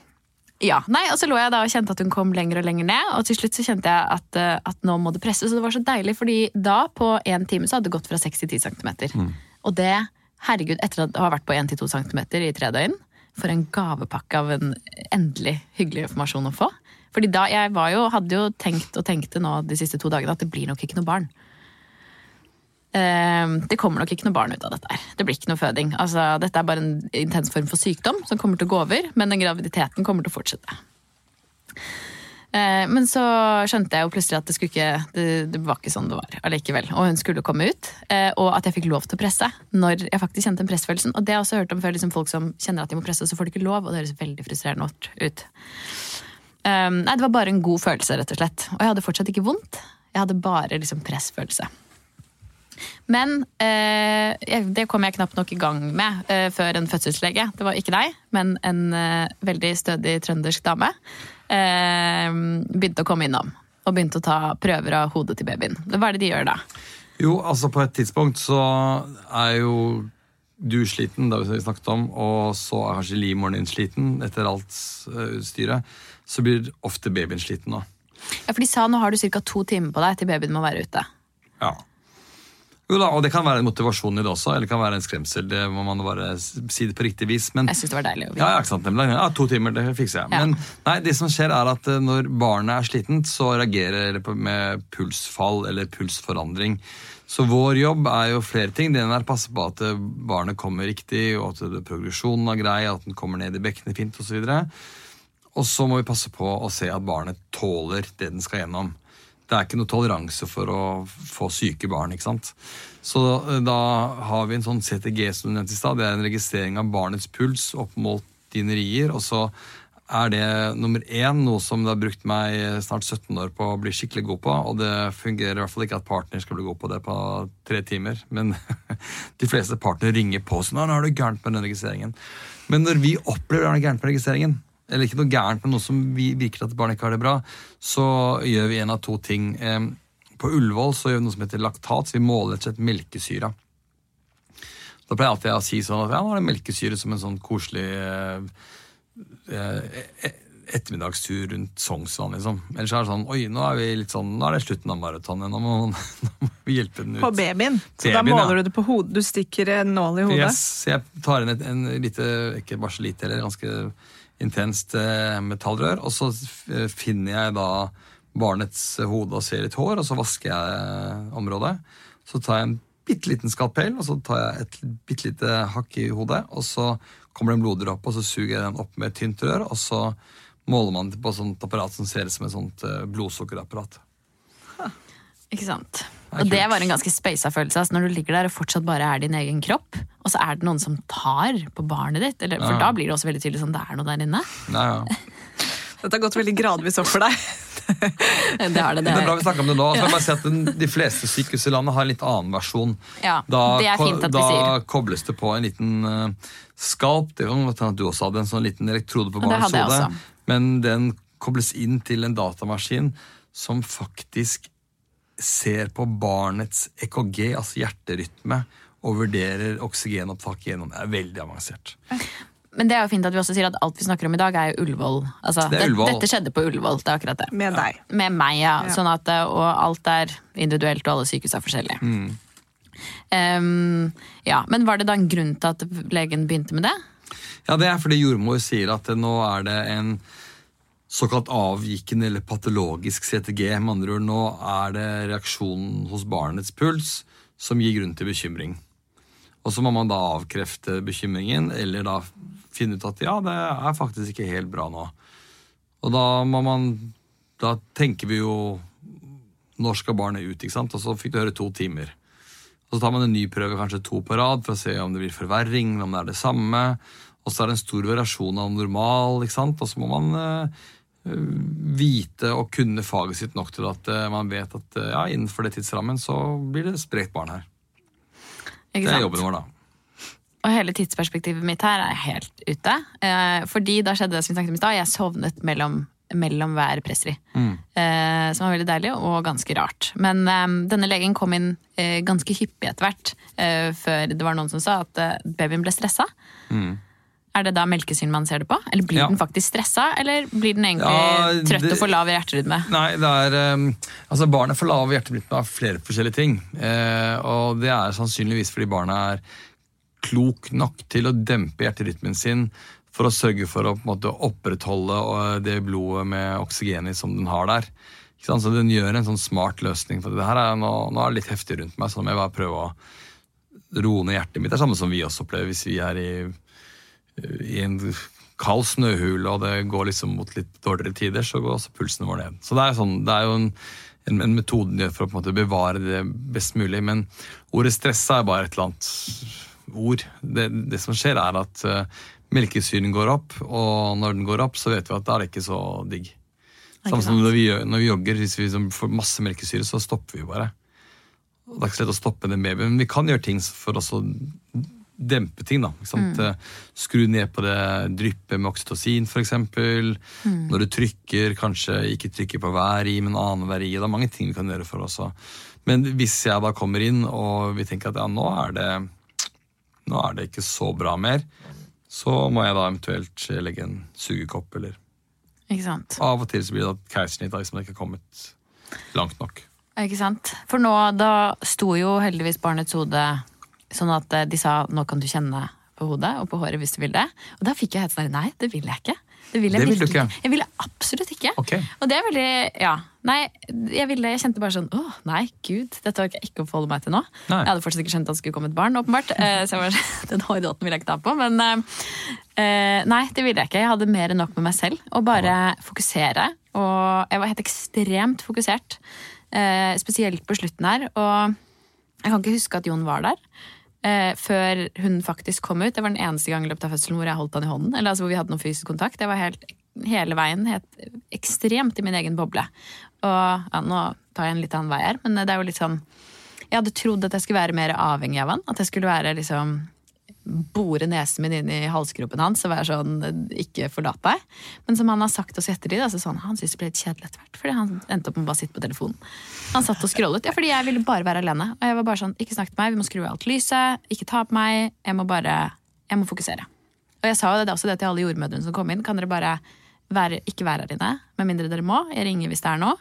ja, nei, og så lå jeg da og kjente at hun kom lenger og lenger ned, og til slutt så kjente jeg at, eh, at nå må det presses. Og det var så deilig, fordi da på én time så hadde det gått fra 6 til 10 cm. Og det, herregud, etter å ha vært på 1 til 2 cm i tre døgn, for en gavepakke av en endelig hyggelig informasjon å få. Fordi da, jeg var jo, hadde jo tenkt og tenkte nå de siste to dagene at det blir nok ikke noe barn. Eh, Det kommer nok ikke noe barn ut av dette. her. Det blir ikke noe føding. Altså, dette er bare en intens form for sykdom som kommer til å gå over, men den graviditeten kommer til å fortsette. Eh, Men så skjønte jeg jo plutselig at det, ikke, det, det var ikke sånn det var allikevel. Og hun skulle komme ut, eh, og at jeg fikk lov til å presse når jeg faktisk kjente den pressfølelsen. Og det har jeg også hørt om før, liksom folk som kjenner at de må presse, og så får de ikke lov, og det høres veldig frustrerende ut. Um, nei, det var bare en god følelse, rett og slett. Og jeg hadde fortsatt ikke vondt. Jeg hadde bare liksom pressfølelse. Men eh, det kom jeg knapt nok i gang med eh, før en fødselslege. Det var ikke deg, men en eh, veldig stødig trøndersk dame. Eh, begynte å komme innom og begynte å ta prøver av hodet til babyen. Hva er det de gjør da? Jo, altså på et tidspunkt så er jo du sliten, det har vi snakket om, og så er kanskje livmoren din sliten etter alt eh, utstyret. Så blir ofte babyen sliten nå. Ja, for De sa nå har du ca. to timer på deg til babyen må være ute. Ja. Jo da, og det kan være en motivasjon i det også, eller det kan være en skremsel. Det må man bare si det på riktig vis. Men Jeg syns det var deilig. å vite. Ja, ja, ikke sant. Ja, to timer, det fikser jeg. Ja. Men nei, det som skjer er at eh, når barnet er slitent, så reagerer det med pulsfall eller pulsforandring. Så vår jobb er jo flere ting. Det ene er å passe på at eh, barnet kommer riktig, og at progresjonen er grei, at den kommer ned i bekkenet fint osv. Og så må vi passe på å se at barnet tåler det den skal gjennom. det er ikke noe toleranse for å få syke barn. ikke sant? Så eh, da har vi en sånn CTG som du nevnte i stad. Det er en registrering av barnets puls opp mot dine rier. Og så er det nummer én noe som det har brukt meg snart 17 år på å bli skikkelig god på. Og det fungerer i hvert fall ikke at partner skal bli god på det på tre timer. Men <laughs> de fleste partnere ringer på sånn nå er det gærent med den registreringen. Men når vi opplever det er gærent med registreringen, eller ikke noe gærent, men noe som vi virker at barnet ikke har det bra, så gjør vi en av to ting. På Ullevål så gjør vi noe som heter laktat, så vi måler rett og slett melkesyra. Da pleier jeg alltid å si sånn at ja, nå er det melkesyre som en sånn koselig eh, eh, ettermiddagstur rundt Sognsvann, liksom. Ellers er det sånn Oi, nå er vi litt sånn, nå er det slutten av maratonet. Nå, <laughs> nå må vi hjelpe den ut. På babyen. Så da måler ja. du det på hodet. Du stikker en nål i hodet. Yes, så jeg tar inn et en lite, ikke bare så lite, eller ganske intenst eh, metallrør, og så finner jeg da barnets hode og ser litt hår, og så vasker jeg området. Så tar jeg en bitte liten skalpell, og så tar jeg et bitte lite hakk i hodet, og så kommer det en bloddråpe, og så suger jeg den opp med et tynt rør, og så måler man det på et sånt apparat som ser ut som et sånt eh, blodsukkerapparat. Ikke sant? Og det var en ganske speisa følelse. Altså når du ligger der og fortsatt bare er din egen kropp, og så er det noen som tar på barnet ditt. Eller, for Ja. da blir det også veldig tydelig sånn det er noe der inne. Ja, ja. <laughs> Dette har gått veldig gradvis opp for deg. <laughs> Det har det. Det er bra vi snakker om det nå. Så jeg bare si at den, De fleste sykehus i landet har en litt annen versjon. Ja, Da, det er fint at vi da sier. kobles det på en liten uh, skalp. Det kan hende at du også hadde en sånn liten elektrode på barnets hode. Men den kobles inn til en datamaskin som faktisk ser på barnets EKG, altså hjerterytme, og vurderer oksygenopptak gjennom. Det er veldig avansert. Men det er jo fint at vi også sier at alt vi snakker om i dag, er jo Ullevål. Altså, Det er Ullevål. Dette skjedde på Ullevål. Det er akkurat det. Med deg. Med meg, ja. Ja. Sånn at, eh, og alt er individuelt, og alle sykehus er forskjellige. Mm. Um, ja, Men var det da en grunn til at legen begynte med det? Ja, Det er fordi jordmor sier at nå er det en såkalt avvikende eller patologisk CTG. Med andre ord, nå er det reaksjonen hos barnets puls som gir grunn til bekymring. Og så må man da avkrefte bekymringen, eller da finne ut at ja, det er faktisk ikke helt bra nå. Og da må man Da tenker vi jo Når skal barnet ut? ikke sant? Og så fikk du høre to timer. Og så tar man en ny prøve, kanskje to på rad, for å se om det blir forverring, om det er det samme. Og så er det en stor variasjon av normal, ikke sant? og så må man eh, vite og kunne faget sitt nok til at eh, man vet at eh, ja, innenfor det tidsrammen så blir det sprekt barn her. Ikke Det er sant? jobben vår, da. Og hele tidsperspektivet mitt her er helt ute. Eh, fordi da skjedde det som vi snakket om i stad. Jeg sovnet mellom, mellom hver pressri. Eh, som var veldig deilig og ganske rart. Men eh, denne legen kom inn eh, ganske hyppig etter hvert. Eh, før det var noen som sa at eh, babyen ble stressa. Er det da melkesyn man ser det på? Eller blir Ja. den faktisk stressa? Eller blir den egentlig Ja, trøtt og for lav hjerterytme? Nei, det er um, Altså, barnet får lav hjerterytme av flere forskjellige ting. Uh, og det er sannsynligvis fordi barnet er klok nok til å dempe hjerterytmen sin for å sørge for å måte opprettholde eh, det blodet med oksygen i som den har der. Så den gjør en sånn smart løsning. For det her er, nå, nå er det litt heftig rundt meg, så nå må jeg bare prøve å roe ned hjertet mitt. Det er samme som vi også opplever hvis vi er i, i en kald snøhule og det går liksom mot litt dårligere tider, så går også pulsen vår ned. Så det er, sånn, det er jo en, en, en metode for å på en bevare det best mulig. Men ordet stressa er bare et eller annet ord. Det, det som skjer, er at uh, melkesyren går opp, og når den går opp, så vet vi at da er det ikke så digg. Samme som når vi, når vi jogger, hvis vi liksom får masse melkesyre, så stopper vi bare. Det er ikke så lett å stoppe den babyen, men vi kan gjøre ting for å dempe ting. da, sant? Eh, Skru ned på det dryppet med oksytocin, f.eks. Når du trykker, kanskje ikke trykke på hver i, men annenhver i. Det er mange ting vi kan gjøre for oss. Men hvis jeg da kommer inn og vi tenker at ja, nå er det, nå er det ikke så bra mer, så må jeg da eventuelt legge en sugekopp, eller Ikke sant? av og til så blir det et keisersnitt man ikke har kommet langt nok. Ikke sant? For nå, da sto jo heldigvis barnets hode sånn at eh, de sa nå kan du kjenne på hodet og på håret hvis du vil det. Og da fikk jeg helt sånn nei, det vil jeg ikke. Det vil jeg, Det vil ikke? Jeg ville absolutt ikke. Okay. Og det er veldig Ja. Nei, jeg ville Jeg kjente bare sånn Å, nei, gud, dette orker jeg ikke å forholde meg til nå. Nei. Jeg hadde fortsatt ikke skjønt at det skulle komme et barn, åpenbart. Eh, Så jeg var sånn, <laughs> den horisonten ville jeg ikke ta på. Men eh, nei, det ville jeg ikke. Jeg hadde mer enn nok med meg selv. Å bare fokusere. Og jeg var helt ekstremt fokusert spesielt på slutten her. Og jeg kan ikke huske at Jon var der. Eh, før hun faktisk kom ut. Det var den eneste gangen i løpet av fødselen hvor jeg holdt han i hånden. Eller altså hvor vi hadde noen fysisk kontakt. Jeg var helt, hele veien helt ekstremt i min egen boble. Og ja, nå tar jeg en litt annen vei her, men det er jo litt sånn Jeg hadde trodd at jeg skulle være mer avhengig av han. At jeg skulle være liksom bore nesen min inn i halsgropen hans og være sånn Ikke forlat deg'. Men som han har sagt oss i ettertid, altså sånn, han syntes det ble litt kjedelig etter hvert. Fordi han endte opp med å bare sitte på telefonen. Han satt og scrollet. Ja, fordi jeg ville bare være alene. Og jeg var bare sånn, ikke snakk til meg, vi må skru av alt lyset, ikke ta på meg. Jeg må bare Jeg må fokusere. Og jeg sa jo det, også det til alle jordmødrene som kom inn. Kan dere bare være, ikke være her inne? Med mindre dere må. Jeg ringer hvis det er noe.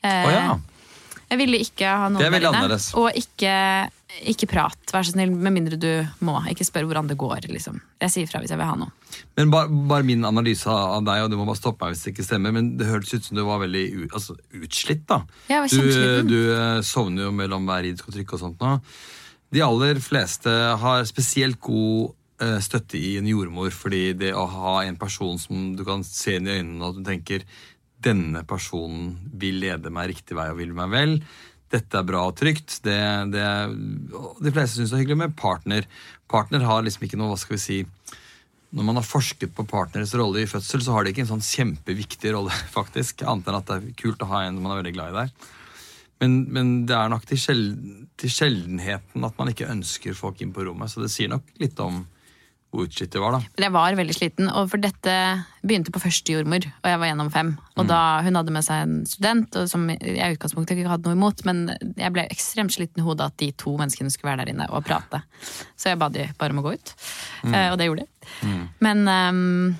Eh, oh, ja. Jeg ville ikke ha noen Det er der inne. Og ikke, ikke prat, vær så snill, med mindre du må. Ikke spør hvordan det går. liksom. Jeg sier fra hvis jeg vil ha noe. Men bare, bare min analyse av deg, og du må bare stoppe meg hvis det ikke stemmer, men det hørtes ut som du var veldig altså, utslitt, da. Jeg var Du, du eh, sovner jo mellom hver id og trykk og sånt nå. De aller fleste har spesielt god eh, støtte i en jordmor, fordi det å ha en person som du kan se inn i øynene og du tenker denne personen vil lede meg riktig vei og vil meg vel. Dette er bra og trygt. Det, det, de fleste syns det er hyggelig med partner. Partner har liksom ikke noe, hva skal vi si Når man har forsket på partners rolle i fødsel, så har de ikke en sånn kjempeviktig rolle, <laughs> faktisk. Annet enn at det er kult å ha en man er veldig glad i der. Men, men det er nok til, sjel, til sjeldenheten at man ikke ønsker folk inn på rommet. Så det sier nok litt om utslitt det var, da. Men Jeg var veldig sliten, og for dette begynte på første jordmor, og jeg var gjennom fem. Og Mm. da Hun hadde med seg en student, og som jeg i utgangspunktet ikke hadde noe imot, men jeg ble ekstremt sliten i hodet at de to menneskene skulle være der inne og prate. Så jeg ba de bare om å gå ut, Mm. eh, og det gjorde de. Men um,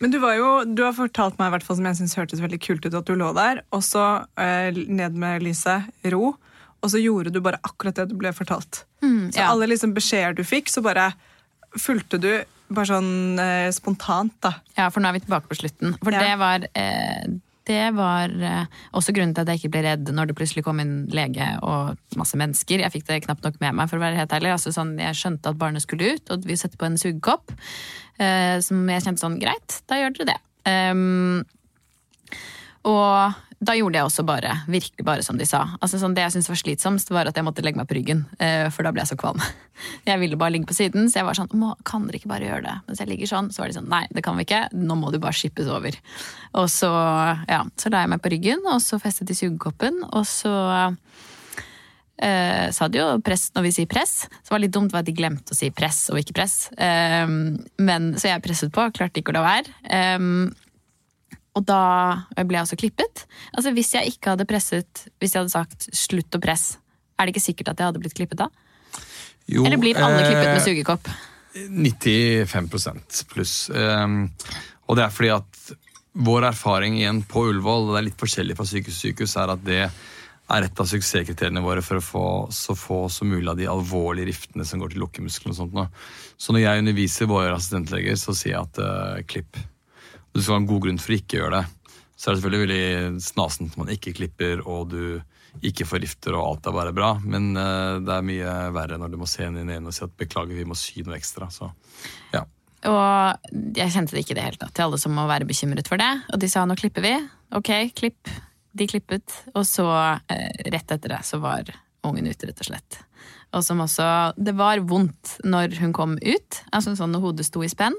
Men du, var jo, du har fortalt meg, i hvert fall, som jeg synes hørtes veldig kult ut, at du lå der, og så eh, ned med lyset, ro, og så gjorde du bare akkurat det du ble fortalt. så Mm, ja. alle liksom beskjeder du fikk, så bare fulgte du bare sånn eh, spontant, da. Ja, for nå er vi tilbake på slutten. For Ja. det var, eh, det var eh, også grunnen til at jeg ikke ble redd når det plutselig kom inn lege og masse mennesker. Jeg fikk det knapt nok med meg, for å være helt ærlig. Altså, sånn, jeg skjønte at barnet skulle ut, og vi setter på en sugekopp. Eh, som jeg kjente sånn, greit, da gjør dere det. Um, og da gjorde jeg også bare, virkelig bare som de sa. Altså sånn, Det jeg syntes var slitsomst, var at jeg måtte legge meg på ryggen. eh, For da ble jeg så kvalm. <laughs> Jeg ville bare ligge på siden, så jeg var sånn Kan dere ikke bare gjøre det? Mens jeg ligger sånn, så var de sånn Nei, det kan vi ikke. Nå må du bare skippes over. Og så, ja, så la jeg meg på ryggen, og så festet de sugekoppen, og så eh, sa de jo press når vi sier press. Så var det litt dumt var at de glemte å si press og ikke press. Um, men, så jeg presset på, klarte ikke å la være. Ehm, og da ble jeg også klippet. Altså Hvis jeg ikke hadde presset, hvis jeg hadde sagt 'slutt å presse', er det ikke sikkert at jeg hadde blitt klippet da? Jo, Eller blir alle klippet med eh, sugekopp? 95 pluss. Um, og det er fordi at vår erfaring igjen på Ullevål, og det er litt forskjellig fra sykehus til sykehus, er at det er et av suksesskriteriene våre for å få så få som mulig av de alvorlige riftene som går til lukkemuskelen. og sånt. nå. Så når jeg underviser våre assistentleger, så sier jeg at eh, klipp. Du skal ha en god grunn for å ikke gjøre det. Så er det selvfølgelig veldig snasent man ikke klipper, og du ikke forgifter og alt er bare bra. Men eh, det er mye verre når du må se inn i den ene og si at beklager, vi må sy noe ekstra. Så ja. Og jeg kjente det ikke i det hele tatt til alle som må være bekymret for det. Og de sa nå klipper vi. Ok, klipp. De klippet. Og så, eh, rett etter det, så var ungen ute, rett og slett. Og som også Det var vondt når hun kom ut. Altså sånn når hodet sto i spenn.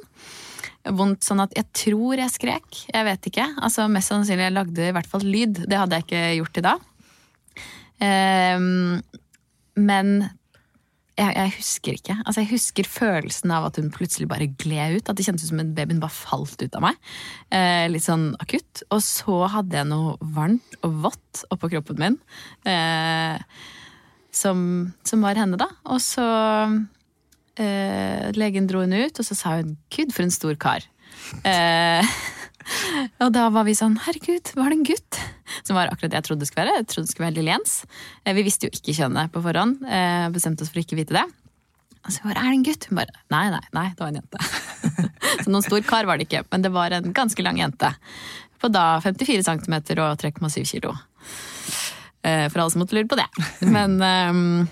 Vondt sånn at jeg tror jeg skrek. Jeg vet ikke. Altså Mest sannsynlig jeg lagde i hvert fall lyd. Det hadde jeg ikke gjort i dag. Um, men jeg, jeg husker ikke. Altså Jeg husker følelsen av at hun plutselig bare gled ut. At det kjentes som en babyen bare falt ut av meg. Eh, litt sånn akutt. Og så hadde jeg noe varmt og vått oppå kroppen min. Eh, som, som var henne, da. Og så eh, Legen dro henne ut, og så sa hun 'gud, for en stor kar'. Eh, <laughs> og da var vi sånn 'herregud, var det en gutt?' Som var akkurat det jeg trodde det skulle være. Jeg trodde det skulle være Lille Jens. Eh, vi visste jo ikke kjønnet på forhånd. Eh, bestemte oss for å ikke vite det. Og så bare 'er det en gutt?' Hun bare 'nei, nei, nei, det var en jente'. <laughs> så noen stor kar var det ikke, men det var en ganske lang jente. På da 54 cm og 3,7 kilo. Eh, for alle som måtte lure på det. Men ehm,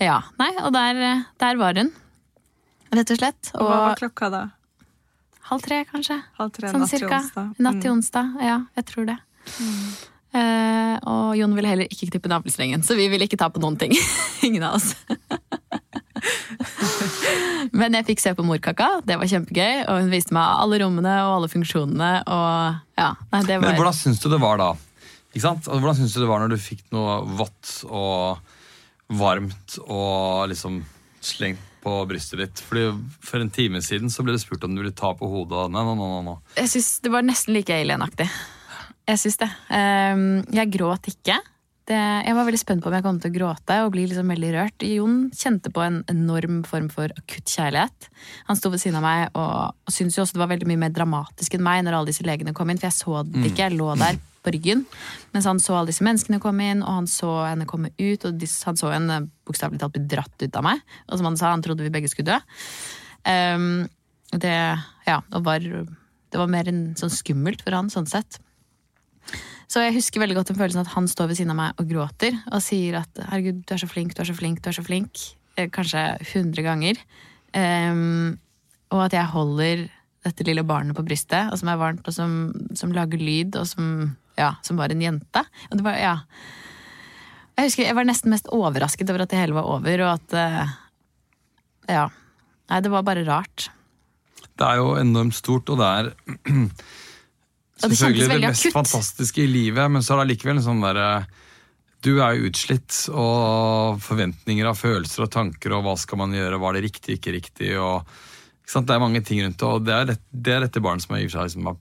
ja. Nei, og der, der var hun. Rett og slett. Og hva var klokka da? halv tre, kanskje. Halv tre Sånn natt til cirka. onsdag. Natt til Mm. onsdag. Ja, jeg tror det. Eh, og Jon ville heller ikke klippe navlestrengen, så vi ville ikke ta på noen ting. <laughs> Ingen av oss. <laughs> Men jeg fikk se på morkaka, det var kjempegøy. Og hun viste meg alle rommene og alle funksjonene. Og ja, nei, det var... Men hvordan syns du det var da? Ikke sant? Altså, hvordan syns du det var når du fikk noe vått og varmt og liksom slengt på brystet ditt? Fordi For en time siden så ble det spurt om du ville ta på hodet. Nei, nei, nei, nei. Jeg synes det var nesten like alienaktig. Jeg syns det. Um, jeg gråt ikke. Det, jeg var veldig spent på om jeg kom til å gråte og bli liksom veldig rørt. Jon kjente på en enorm form for akutt kjærlighet. Han sto ved siden av meg og, og syntes jo også det var veldig mye mer dramatisk enn meg når alle disse legene kom inn, for jeg så det ikke. Jeg lå der på ryggen mens han så alle disse menneskene komme inn, og han så henne komme ut, og de, han så henne bokstavelig talt bli dratt ut av meg. Og som han sa, han trodde vi begge skulle dø. Um, det, ja, og var, det var mer enn sånn skummelt for han, sånn sett. Så jeg husker veldig godt den følelsen at han står ved siden av meg og gråter og sier at 'herregud, du er så flink, du er så flink, du er så flink'. Eh, Kanskje 100 ganger. Um, og at jeg holder dette lille barnet på brystet, og som er varmt, og som, som lager lyd, og som, ja, som var en jente. Og det var, ja. Jeg husker jeg var nesten mest overrasket over at det hele var over, og at uh, Ja. Nei, det var bare rart. Det er jo enormt stort, og det er <clears throat> Det selvfølgelig det mest akutt. fantastiske i livet, men så er det allikevel en sånn derre Du er jo utslitt, og forventninger av følelser og tanker, og hva skal man gjøre, var det riktig, ikke riktig, og ikke? Det er mange ting rundt det, og det er, det, det er dette barnet som har, i og for seg liksom har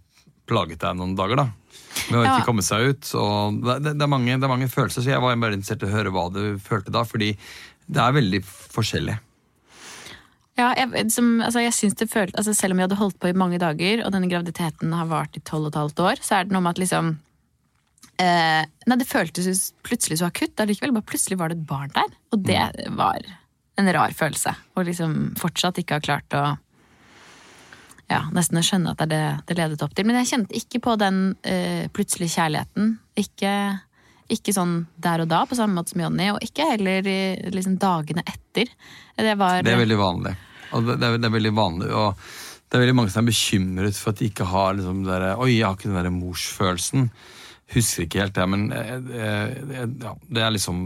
plaget deg noen dager, da. Med å Ja. ikke komme seg ut. Og det, det, det, er mange, det er mange følelser, så jeg var bare interessert i å høre hva du følte da, fordi det er veldig forskjellig. Ja, jeg, som, altså jeg synes det følt, altså Selv om vi hadde holdt på i mange dager, og denne graviditeten har vart i tolv og et halvt år, så er det noe med at liksom eh, Nei, det føltes plutselig så akutt. Allikevel, bare plutselig var det et barn der. Og det var en rar følelse. Og liksom fortsatt ikke har klart å ja, nesten å skjønne at det er det det ledet opp til. Men jeg kjente ikke på den eh, plutselige kjærligheten. Ikke, ikke sånn der og da, på samme måte som Jonny, og ikke heller i liksom, dagene etter. Det var Det er veldig vanlig. Det, er, det er veldig vanlig, og det er veldig mange som er bekymret for at de ikke har liksom der, Oi, jeg har ikke den der morsfølelsen. Husker ikke helt det, men eh, eh, ja, det er liksom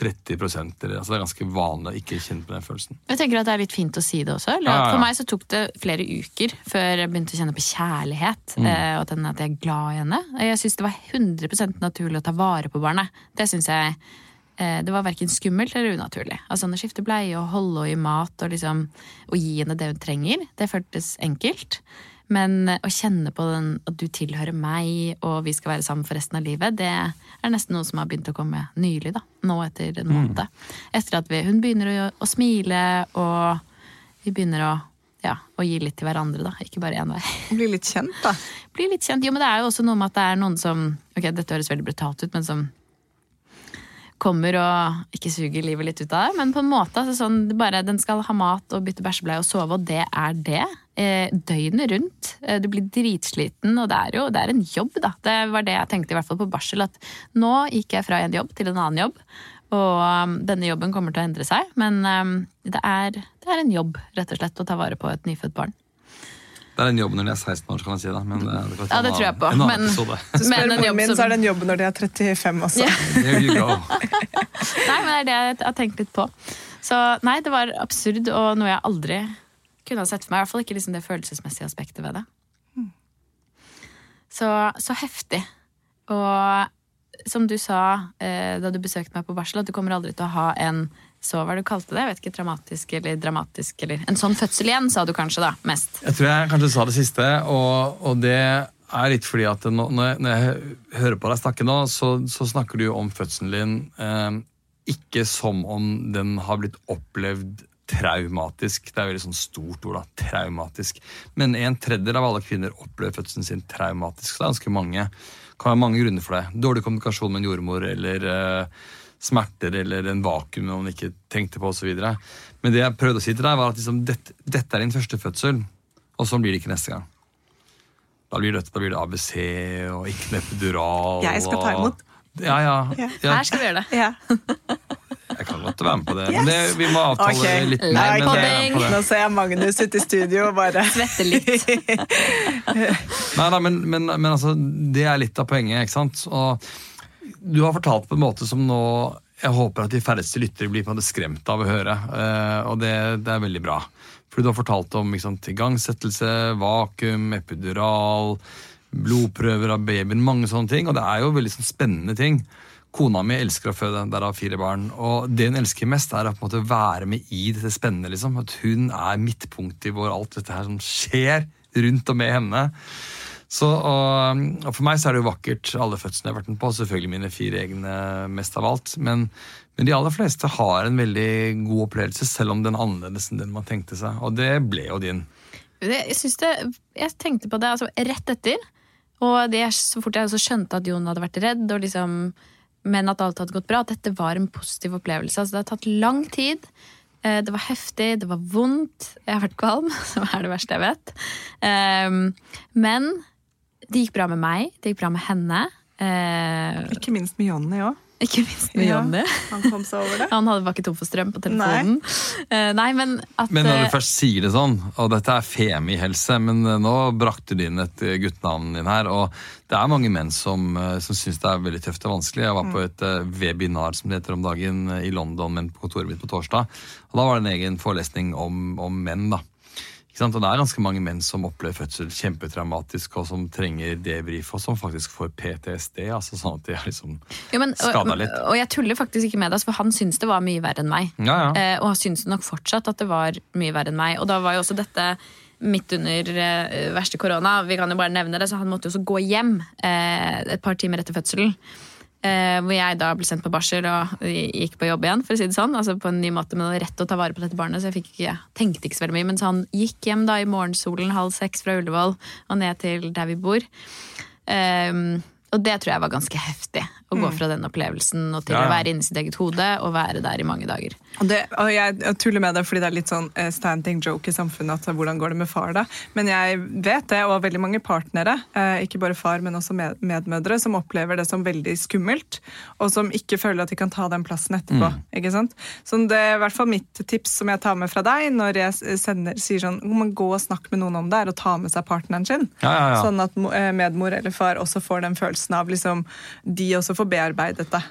30% eller, altså Det er ganske vanlig å ikke kjenne på den følelsen. Jeg tenker at det er litt fint å si det også. Eller Ja, ja. For meg så tok det flere uker før jeg begynte å kjenne på kjærlighet. Mm. eh, Og at, jeg er glad i henne. Jeg syns det var 100% naturlig å ta vare på barnet. Det synes jeg Det var verken skummelt eller unaturlig. Altså Å skifte bleie og holde henne i mat og liksom og gi henne det hun trenger, det føltes enkelt. Men eh, å kjenne på den, at du tilhører meg, og vi skal være sammen for resten av livet, det er nesten noe som har begynt å komme nylig. da, Nå etter en måned. Etter at vi, hun begynner å, å smile, og vi begynner å, ja, å gi litt til hverandre. da, Ikke bare én vei. Bli litt kjent, da. <laughs> Bli litt kjent. Jo, men det er jo også noe med at det er noen som Ok, dette høres veldig brutalt ut, men som kommer og ikke suger livet litt ut av deg, men på en måte. Altså sånn, bare, den skal ha mat og bytte bæsjebleie og sove, og det er det. Eh, døgnet rundt. Eh, du blir dritsliten, og det er jo det er en jobb, da. Det var det jeg tenkte i hvert fall på barsel, at nå gikk jeg fra en jobb til en annen jobb. Og um, denne jobben kommer til å endre seg, men um, det, er, det er en jobb, rett og slett, å ta vare på et nyfødt barn. Det er en jobb når de er 16 år, kan jeg si. da, men det, det Ja, det tror jeg på, En men-. Så spør Men en moren jobb min, som- så er det en jobb når de er 35 også. Yeah. <laughs> <laughs> Nei, men det er det jeg har tenkt litt på. Så nei, det var absurd, og noe jeg aldri kunne ha sett for meg. I hvert fall ikke liksom det følelsesmessige aspektet ved det. Så, så heftig. Og som du sa eh, da du besøkte meg på barsel, at du kommer aldri til å ha en så hva du kalte det? Jeg vet ikke, Dramatisk eller dramatisk eller En sånn fødsel igjen, sa du kanskje, da. Mest. Jeg tror jeg kanskje sa det siste, og, og det er litt fordi at nå, når, jeg, hører på deg snakke nå, så, så snakker du om fødselen din eh, ikke som om den har blitt opplevd traumatisk. Det er veldig sånn stort ord, da. Traumatisk. Men en tredjedel av alle kvinner opplever fødselen sin traumatisk. Så det er ganske mange. kan være mange grunner for det. Dårlig kommunikasjon med en jordmor eller eh, smerter eller en vakuum man ikke tenkte på osv. Men det jeg prøvde å si til deg, var at liksom, dette, dette er din første fødsel, og sånn blir det ikke neste gang. Da blir det, da blir det ABC og ikke epidural. Jeg skal ta imot. Og, ja, ja, Ja. Her skal vi gjøre det. Ja. <laughs> Jeg kan godt være med på det. Men det, vi må avtale okay. litt mer. Er det. Nå ser jeg Magnus ute i studio og bare Svette litt. <laughs> Nei, nei men, men, men altså, det er litt av poenget. ikke sant? Og du har fortalt på en måte som nå jeg håper at de færreste lyttere blir på en måte skremt av å høre. eh, og det, det er veldig bra. Fordi du har fortalt om sant, igangsettelse, vakuum, epidural, blodprøver av babyen, mange sånne ting. Og det er jo veldig sånn spennende ting. Kona mi elsker å føde, derav fire barn. Og det hun elsker mest, er å måte være med i dette spennende. liksom. At hun er midtpunktet i hvor alt dette her som skjer rundt og med henne. Så, og, og For meg så er det jo vakkert, alle fødslene jeg har vært med på. Selvfølgelig mine fire egne mest av alt. Men, men de aller fleste har en veldig god opplevelse, selv om den er annerledes enn den man tenkte seg. Og det ble jo din. Det, jeg, det, jeg tenkte på det altså, rett etter. Og det, så fort jeg skjønte at Jon hadde vært redd, og liksom, men at alt hadde gått bra, at dette var en positiv opplevelse. Altså, det har tatt lang tid. Eh, Det var heftig, det var vondt. Jeg har vært kvalm, <laughs> som er det verste jeg vet. Um, Men det gikk bra med meg, det gikk bra med henne. Eh, Ikke minst med Jonny òg. Ikke minst med Jonny. Han kom seg over det. <laughs> Han hadde ikke tom for strøm på telefonen. Nei, nei men at Men når eh, du først sier det sånn, og dette er femihelse, men eh, nå brakte du inn et eh, guttenavn din her, og det er mange menn som, eh, som syns det er veldig tøft og vanskelig. Jeg var på et eh, webinar som det heter om dagen eh, i London, men på kontoret mitt på torsdag. Og da var det en egen forelesning om, om menn, da. Og det er ganske mange menn som opplever fødsel kjempetraumatisk, og som trenger debrief, og som faktisk får PTSD. altså sånn at de er liksom jo, men, og, litt. og jeg tuller faktisk ikke med altså, for han syntes det var mye verre enn meg. Ja, ja. Eh, og han syntes nok fortsatt at det var mye verre enn meg. Og da var jo også dette midt under eh, verste korona. Vi kan jo bare nevne det, så Han måtte jo også gå hjem eh, et par timer etter fødselen. Eh, hvor jeg da ble sendt på barsel og gikk på jobb igjen. for å si det sånn, altså på en ny måte, Men rett å ta vare på dette barnet, så jeg ikke, tenkte ikke så veldig mye. Men så han gikk hjem da i morgensolen halv seks fra Ullevål og ned til der vi bor. Eh, og det tror jeg var ganske heftig. Å gå fra den opplevelsen og til Ja, ja. å være inni sitt eget hode og være der i mange dager. Og, det, og jeg, jeg tuller med det fordi det er litt sånn eh, standing joke i samfunnet at hvordan går det med far da? Men jeg vet det, og veldig mange partnere, eh, ikke bare far, men også med, medmødre, som opplever det som veldig skummelt, og som ikke føler at de kan ta den plassen etterpå. ikke sant? Så det er i hvert fall mitt tips som jeg tar med fra deg når jeg sender, sier sånn «Må man gå og snakke med noen om det, er å ta med seg partneren sin. Ja, ja, ja. Sånn at eh, medmor eller far også får den følelsen av liksom, de også får bearbeidet det.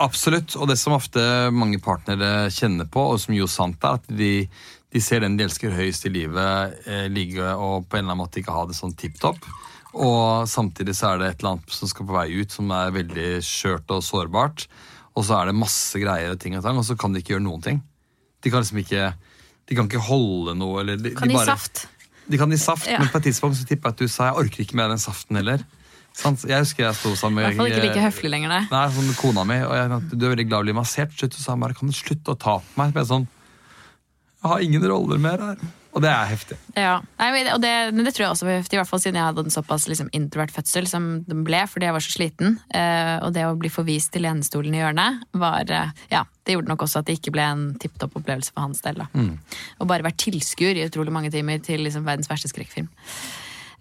Absolutt. Og det som ofte mange partnere kjenner på, og som jo sant er, at de, de ser den de elsker høyest i livet, eh, ligge og på en eller annen måte ikke ha det sånn tipp topp. Og samtidig så er det et eller annet som skal på vei ut, som er veldig skjørt og sårbart. Og så er det masse greier og ting og tang, og så kan de ikke gjøre noen ting. De kan liksom ikke de kan ikke holde noe. Eller de, Kan de bare, saft. De kan gi saft, Ja. men på et tidspunkt så tipper jeg at du sa jeg orker ikke med den saften heller. Sant? Jeg husker jeg sto sammen med I hvert fall ikke like høflig lenger, nei. Nei, sånn kona mi, og jeg, du er veldig glad i å bli massert. Slutt, sa han bare, kan du slutte å ta på meg? Jeg sånn, jeg har ingen roller mer her. Og det er heftig. Ja, Nei, men det- og det, men det tror jeg også var heftig, i hvert fall siden jeg hadde en såpass liksom, introvert fødsel som den ble, fordi jeg var så sliten. Eh, og det å bli forvist til lenestolen i hjørnet, var, eh, ja, det gjorde nok også at det ikke ble en tipp topp opplevelse for hans del. Da. Og bare vært tilskuer i utrolig mange timer til liksom, verdens verste skrekkfilm.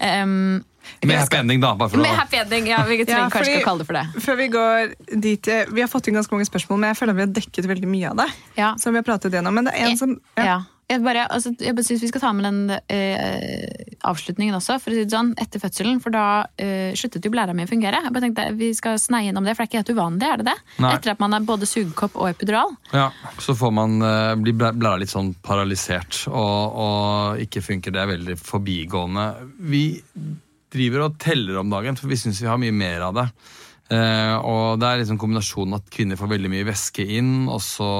Um, Med happy ending, da. bare for med å... happy ending, ja, vi trenger Ja, kanskje ikke å kalle det for det. Før vi går dit, eh, Vi har fått inn ganske mange spørsmål, men jeg føler vi har dekket veldig mye av det. Ja. Som vi har pratet gjennom. Men det er en som Ja. Jeg bare, altså, jeg bare synes vi skal ta med den eh, avslutningen også, for å si det sånn, etter fødselen. For da eh, sluttet jo blæra mi å fungere. Jeg bare tenkte, Vi skal sneie innom det, for det er ikke helt uvanlig, er det det? Nei. Etter at man er både sugekopp og epidural. Ja, Så får man uh, bli blæra litt sånn paralysert, og, og ikke funker. Det er veldig forbigående. Vi driver og teller om dagen, for vi syns vi har mye mer av det. Eh, og det er liksom kombinasjonen at kvinner får veldig mye væske inn, og så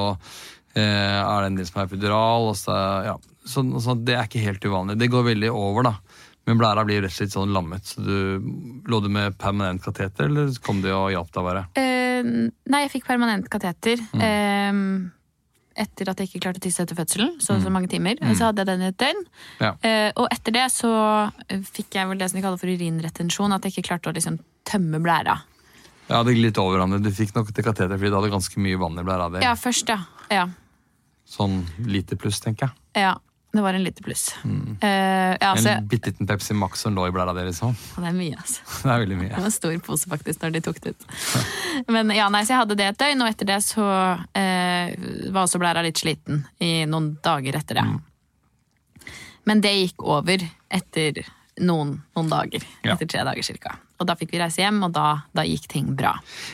eh, er det en del som er epidural. Og så, ja. så, så det er ikke helt uvanlig. Det går veldig over, da. Men blæra blir rett og slett sånn lammet. Så du, Lå du med permanent kateter, eller kom det og hjalp deg bare? Eh, nei, jeg fikk permanent kateter. eh, etter at jeg ikke klarte å tisse etter fødselen, så så mange timer. Så hadde jeg den i et døgn. Ja. Eh, og etter det så eh, fikk jeg vel det som de kaller for urinretensjon, at jeg ikke klarte å liksom tømme blæra. Ja, det gikk litt over hverandre. Du fikk nok til kateter fordi du hadde ganske mye vann i blæra di. Ja, først, ja. Ja. Sånn liter pluss, tenker jeg. ja. Det var en liter pluss. Eh, ja, så, En bitte liten Pepsi Max som lå i blæra di, liksom. det er mye, altså. <laughs> Det er veldig Det var en stor pose faktisk når de tok det ut. Men ja, nei, så jeg hadde det et døgn, og etter det så uh, var også blæra litt sliten i noen dager etter det. Men det gikk over etter noen, noen dager. Ja. Etter tre dager cirka. Og da fikk vi reise hjem, og da, da gikk ting bra.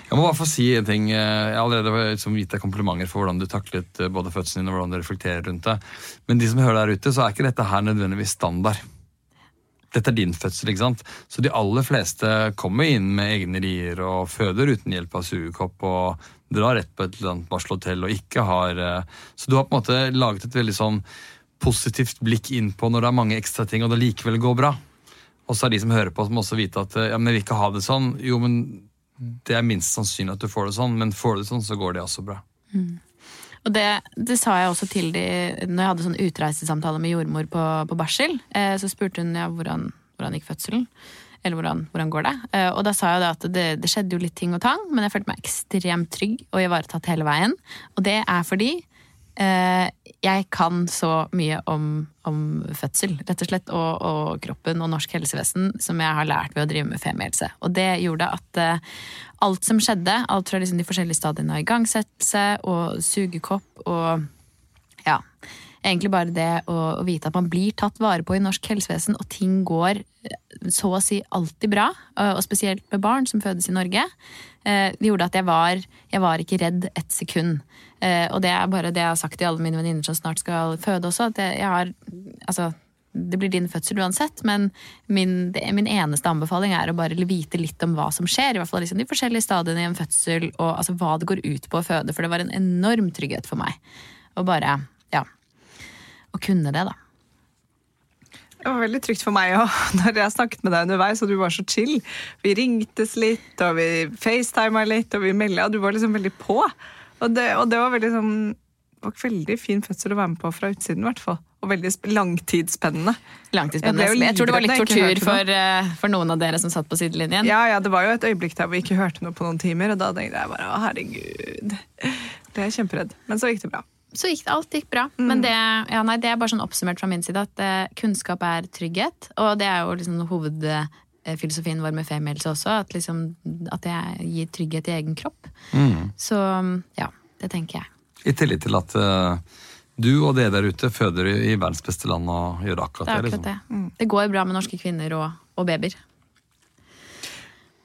Jeg må bare få si en ting. Jeg har allerede liksom gitt deg komplimenter for hvordan du taklet eh, både fødselen din og hvordan du reflekterer rundt det. Men de som hører der ute, så er ikke dette her nødvendigvis standard. Dette er din fødsel, ikke sant? Så de aller fleste kommer inn med egne rier og føder uten hjelp av sugekopp og drar rett på et eller annet barselhotell og ikke har eh, Så du har på en måte laget et veldig sånn positivt blikk inn på når det er mange ekstra ting og det likevel går bra. Og så er de som hører på, som også vite at eh, ja, men jeg vil ikke ha det sånn. Jo, men det er minst sannsynlig at du får det sånn, men får du det sånn, så går det også bra. Og det, det sa jeg også til de når jeg hadde sånn utreisesamtale med jordmor på, på barsel. Eh, så spurte hun ja, hvordan, hvordan gikk fødselen. Eller hvordan, hvordan går det? Eh, og da sa jeg at det, det skjedde jo litt ting og tang, men jeg følte meg ekstremt trygg og ivaretatt hele veien. Og det er fordi jeg kan så mye om, om fødsel, rett og slett, og, og kroppen og norsk helsevesen som jeg har lært ved å drive med femiehelse. Og det gjorde at uh, alt som skjedde, alt fra liksom de forskjellige stadiene av igangsettelse og sugekopp og ja, egentlig bare det å, å vite at man blir tatt vare på i norsk helsevesen, og ting går eh, så å si alltid bra, og spesielt med barn som fødes i Norge, eh, det gjorde at jeg var, jeg var ikke redd et sekund. Eh, Og det er bare det jeg har sagt til alle mine venninner som snart skal føde også, at jeg har Altså, det blir din fødsel uansett, men min, det, min eneste anbefaling er å bare vite litt om hva som skjer. I hvert fall liksom de forskjellige stadiene i en fødsel, og altså hva det går ut på å føde. For det var en enorm trygghet for meg. Å bare, ja Å kunne det, da. Det var veldig trygt for meg òg, <laughs> når jeg snakket med deg underveis, og du var så chill. Vi ringtes litt, og vi facetima litt, og vi melda, og du var liksom veldig på. Og det, og det var veldig sånn det var veldig fin fødsel å være med på fra utsiden, i hvert fall. Og veldig langtidsspennende. Langtidsspennende. Jeg Jeg, tror det var litt tortur for, eh, for noen av dere som satt på sidelinjen. Ja, ja, det var jo et øyeblikk der vi ikke hørte noe på noen timer, og da tenkte jeg bare å herregud. Ble jeg kjemperedd. Men så gikk det bra. Så gikk det, alt gikk bra. Men det, ja, nei, det er bare sånn oppsummert fra min side at eh, kunnskap er trygghet. Og det er jo liksom hovedfilosofien vår med femielse også, at, liksom, at det gir trygghet i egen kropp. Så ja, det tenker jeg. I tillit til at uh, du og dere der ute føder i i verdens beste land og gjør akkurat Det det. er liksom. akkurat det. Det går bra med norske kvinner og, og babyer.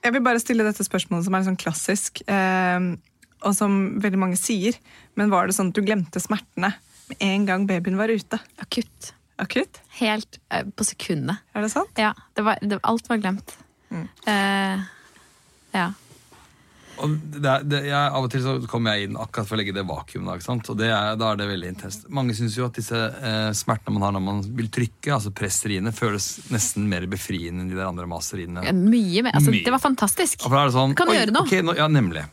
Jeg vil bare stille dette spørsmålet som er sånn klassisk, eh, og som veldig mange sier. Men var det sånn at du glemte smertene med en gang babyen var ute? Akutt. Akutt? Helt eh, på sekundet. Er det sant? Ja, det var, det, alt var glemt. Eh, ja. Og det er, det, jeg, av og til så kommer jeg inn akkurat for å legge det vakuumet. da. Og det er, da er det veldig intenst. Mange syns jo at disse eh, smertene man har når man vil trykke, altså presseriene, føles nesten mer befriende enn de der andre maseriene. Mye mer. Altså, Mye. Det var fantastisk. Og for da er det sånn, Kan du gjøre noe? Okay, nå, ja, nemlig.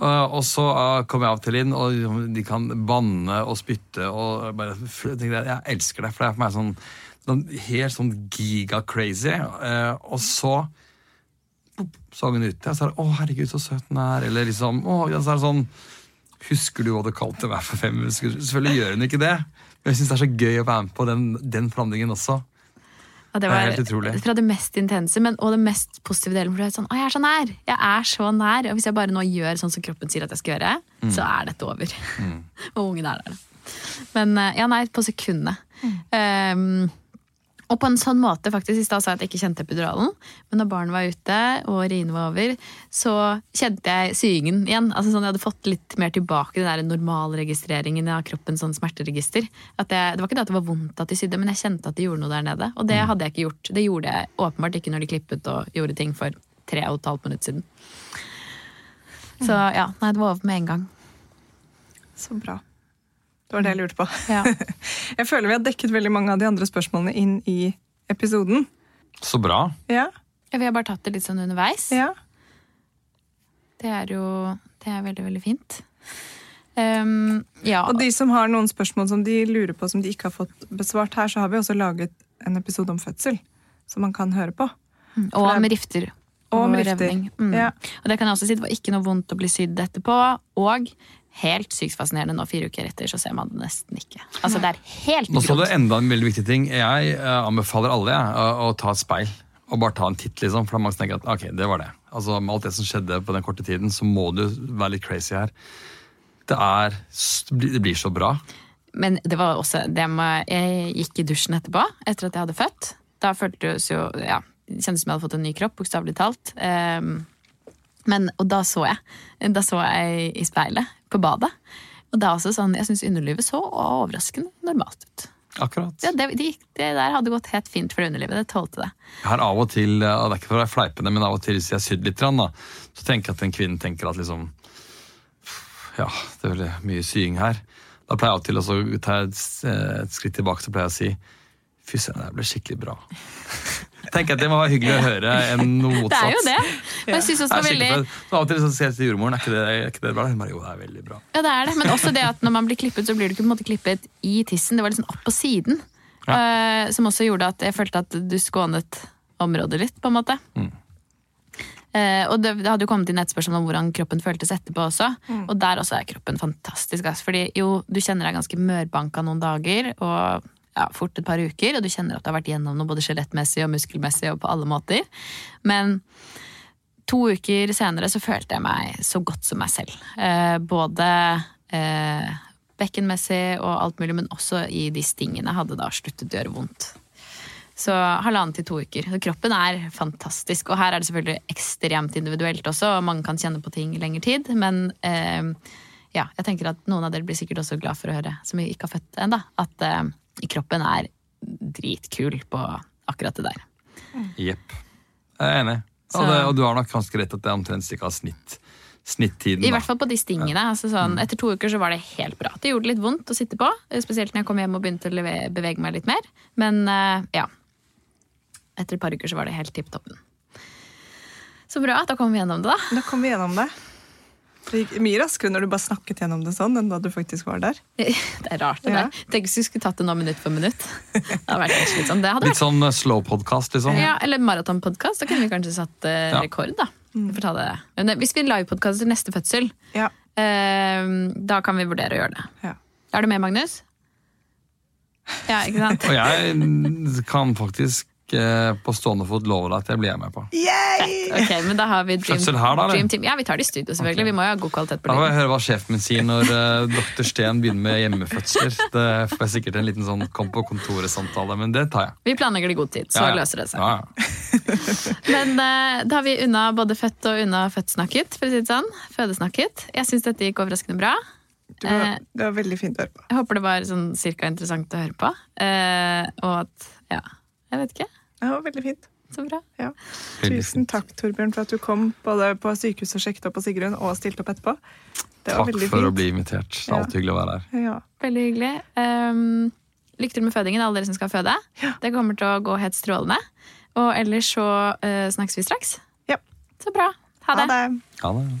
Uh, og så uh, kommer jeg av til inn, og de kan banne og spytte. og bare, jeg, elsker det, for det er for meg sånn, sånn helt sånn giga-crazy. Uh, og så så hun ute, og så er det 'Å, herregud, så søt den er'. Eller liksom, å, så er det sånn 'Husker du hva du kalte meg for fem? Selvfølgelig gjør hun ikke det. Men jeg syns det er så gøy å være med på den, den forandringen også. Ja, det Det var helt utrolig. fra det mest intense men, og det mest positive delen. For det er sånn, å, jeg er så nær! Jeg er så nær! Og hvis jeg bare nå gjør sånn som kroppen sier at jeg skal gjøre, Mm. så er dette over. <laughs> og ungen er der. Men eh, ja, nei, på sekundet. Um, og på en sånn måte, faktisk, i stad sa jeg at jeg ikke kjente epiduralen, men når barnet var ute og riene var over, så kjente jeg syingen igjen. Altså sånn, Jeg hadde fått litt mer tilbake den der normalregistreringen av kroppens sånn smerteregister. At jeg, det var ikke det at det var vondt at de sydde, men jeg kjente at de gjorde noe der nede. Og det hadde jeg ikke gjort. Det gjorde jeg åpenbart ikke når de klippet og gjorde ting for tre og et halvt minutt siden. Så ja, nei, det var over med en gang. Så bra. Det var det jeg lurte på. Ja. <laughs> Jeg føler vi har dekket veldig mange av de andre spørsmålene inn i episoden. Så bra. Ja, Vi har bare tatt det litt sånn underveis. ja. Det er jo det er veldig, veldig fint. Um, ja. Og de som har noen spørsmål som de lurer på som de ikke har fått besvart her, så har vi også laget en episode om fødsel som man kan høre på. og om rifter. Og og revning. Mm. Ja. Og det kan jeg også si, det var ikke noe vondt å bli sydd etterpå. Og helt sykt fascinerende nå, fire uker etter, så ser man det nesten ikke. Altså, det er helt Nå så du enda en veldig viktig ting. Jeg eh, anbefaler alle jeg, å, ta et speil og bare ta en titt. liksom, For mange tenker at ok, det var det. Altså Med alt det som skjedde på den korte tiden, så må du være litt crazy her. Det er Det blir så bra. Men det var også det med Jeg gikk i dusjen etterpå, etter at jeg hadde født. Da føltes jo Ja, det kjentes som jeg hadde fått en ny kropp, bokstavelig talt. Ehm, men, og da så jeg. Da så jeg i speilet på badet. Og er også sånn, jeg syns underlivet så overraskende normalt ut. Akkurat. Ja, det, det, det der hadde gått helt fint for underlivet. Det tålte det. Jeg har av og til, og det er ikke for å være fleipende, men av og til hvis jeg har sydd litt, da, så tenker jeg at en kvinne tenker at liksom Ja, det er veldig mye sying her. Da pleier jeg til å ta eh, et skritt tilbake så pleier jeg å si Fy søren, det ble skikkelig bra. <laughs> tenker at Det må være hyggelig å høre en motsats. <laughs> Det er jo det. Og jeg synes også Det er var veldig. Så Av og til så sier jeg til jordmoren er ikke det, er ikke det bra. Hun bare, jo, det er veldig bra. Ja, det er det. Men også det at når man blir klippet, så blir du ikke på en måte klippet i tissen. Det var liksom opp på siden. Eh, som også gjorde at jeg følte at du skånet området litt, på en måte. Mm. Uh, og det, det hadde jo kommet inn et spørsmål om hvordan kroppen føltes etterpå også. Og der også er kroppen fantastisk. ass. Fordi jo, du kjenner deg ganske mørbanka noen dager, og ja, fort et par uker, og du kjenner at du har vært gjennom noe både skjelettmessig og muskelmessig og på alle måter. Men to uker senere så følte jeg meg så godt som meg selv. Eh, både eh, bekkenmessig og alt mulig, men også i de stingene hadde da sluttet å gjøre vondt. Så halvannen til to uker. Så kroppen er fantastisk. Og her er det selvfølgelig ekstremt individuelt også, og mange kan kjenne på ting i lengre tid. Men eh, ja, jeg tenker at noen av dere blir sikkert også glad for å høre, som ikke har født ennå, at eh, kroppen er dritkul på akkurat det der. Jepp. Jeg er enig. Og, det, og du har nok ganske rett at det er omtrent cirka snitt, snittiden. I hvert fall på de stingene. Altså sånn, etter to uker så var det helt bra. Det gjorde litt vondt å sitte på, spesielt når jeg kom hjem og begynte å bevege meg litt mer. Men eh, ja. Etter et par uker så var det helt tipp toppen. Så bra. Da kom vi gjennom det, da. Da kom vi gjennom det. Det gikk mye raskere når du bare snakket gjennom det sånn, enn da du faktisk var der. <laughs> Det er rart, det Ja. der. Tenk hvis vi skulle tatt det nå minutt for minutt. Det hadde vært litt sånn, Det hadde Litt vært sånn eh, slow podcast, liksom. ja, Eller maratonpodkast. Da kunne vi kanskje satt eh, Ja. rekord, da. Vi får ta det. Men eh, hvis vi livepodkaster neste fødsel, Ja. eh, da kan vi vurdere å gjøre det. ja. Er du med, Magnus? Ja, ikke sant? Og jeg kan faktisk eh, på stående fot love deg at jeg blir med på. Yay! Ok, men da har vi Dream, Fødsel her, da, dream Team. Ja, vi tar det i studio, selvfølgelig. Vi må jo ha god kvalitet på det. Da får jeg høre hva sjefen min sier når uh, dr. Steen begynner med hjemmefødsler. Det får jeg sikkert en liten sånn kom på kontoret-samtale, men det tar jeg. Vi planlegger det i god tid, så Ja, ja. løser det seg. Ja, ja. <laughs> Men uh, da har vi unna både født og unna født-snakket, for å si det sånn. Fødesnakket. Jeg syns dette gikk overraskende bra. Det var, det var veldig fint å høre på. Jeg håper det var sånn cirka interessant å høre på. Eh, og at Ja, jeg vet ikke. Var veldig fint. Så bra. Ja. Tusen takk, Torbjørn, for at du kom både på sykehuset og sjekket opp på Sigrun, og stilte opp etterpå. Det var Takk for å bli invitert. Det er Ja. hyggelig å være her. Ja. Veldig hyggelig. Um, lykke til med fødingen, alle dere som skal føde. Ja. Det kommer til å gå helt strålende. Og ellers så uh, snakkes vi straks. Ja. Så bra. Ha det. Ha det. Ha det.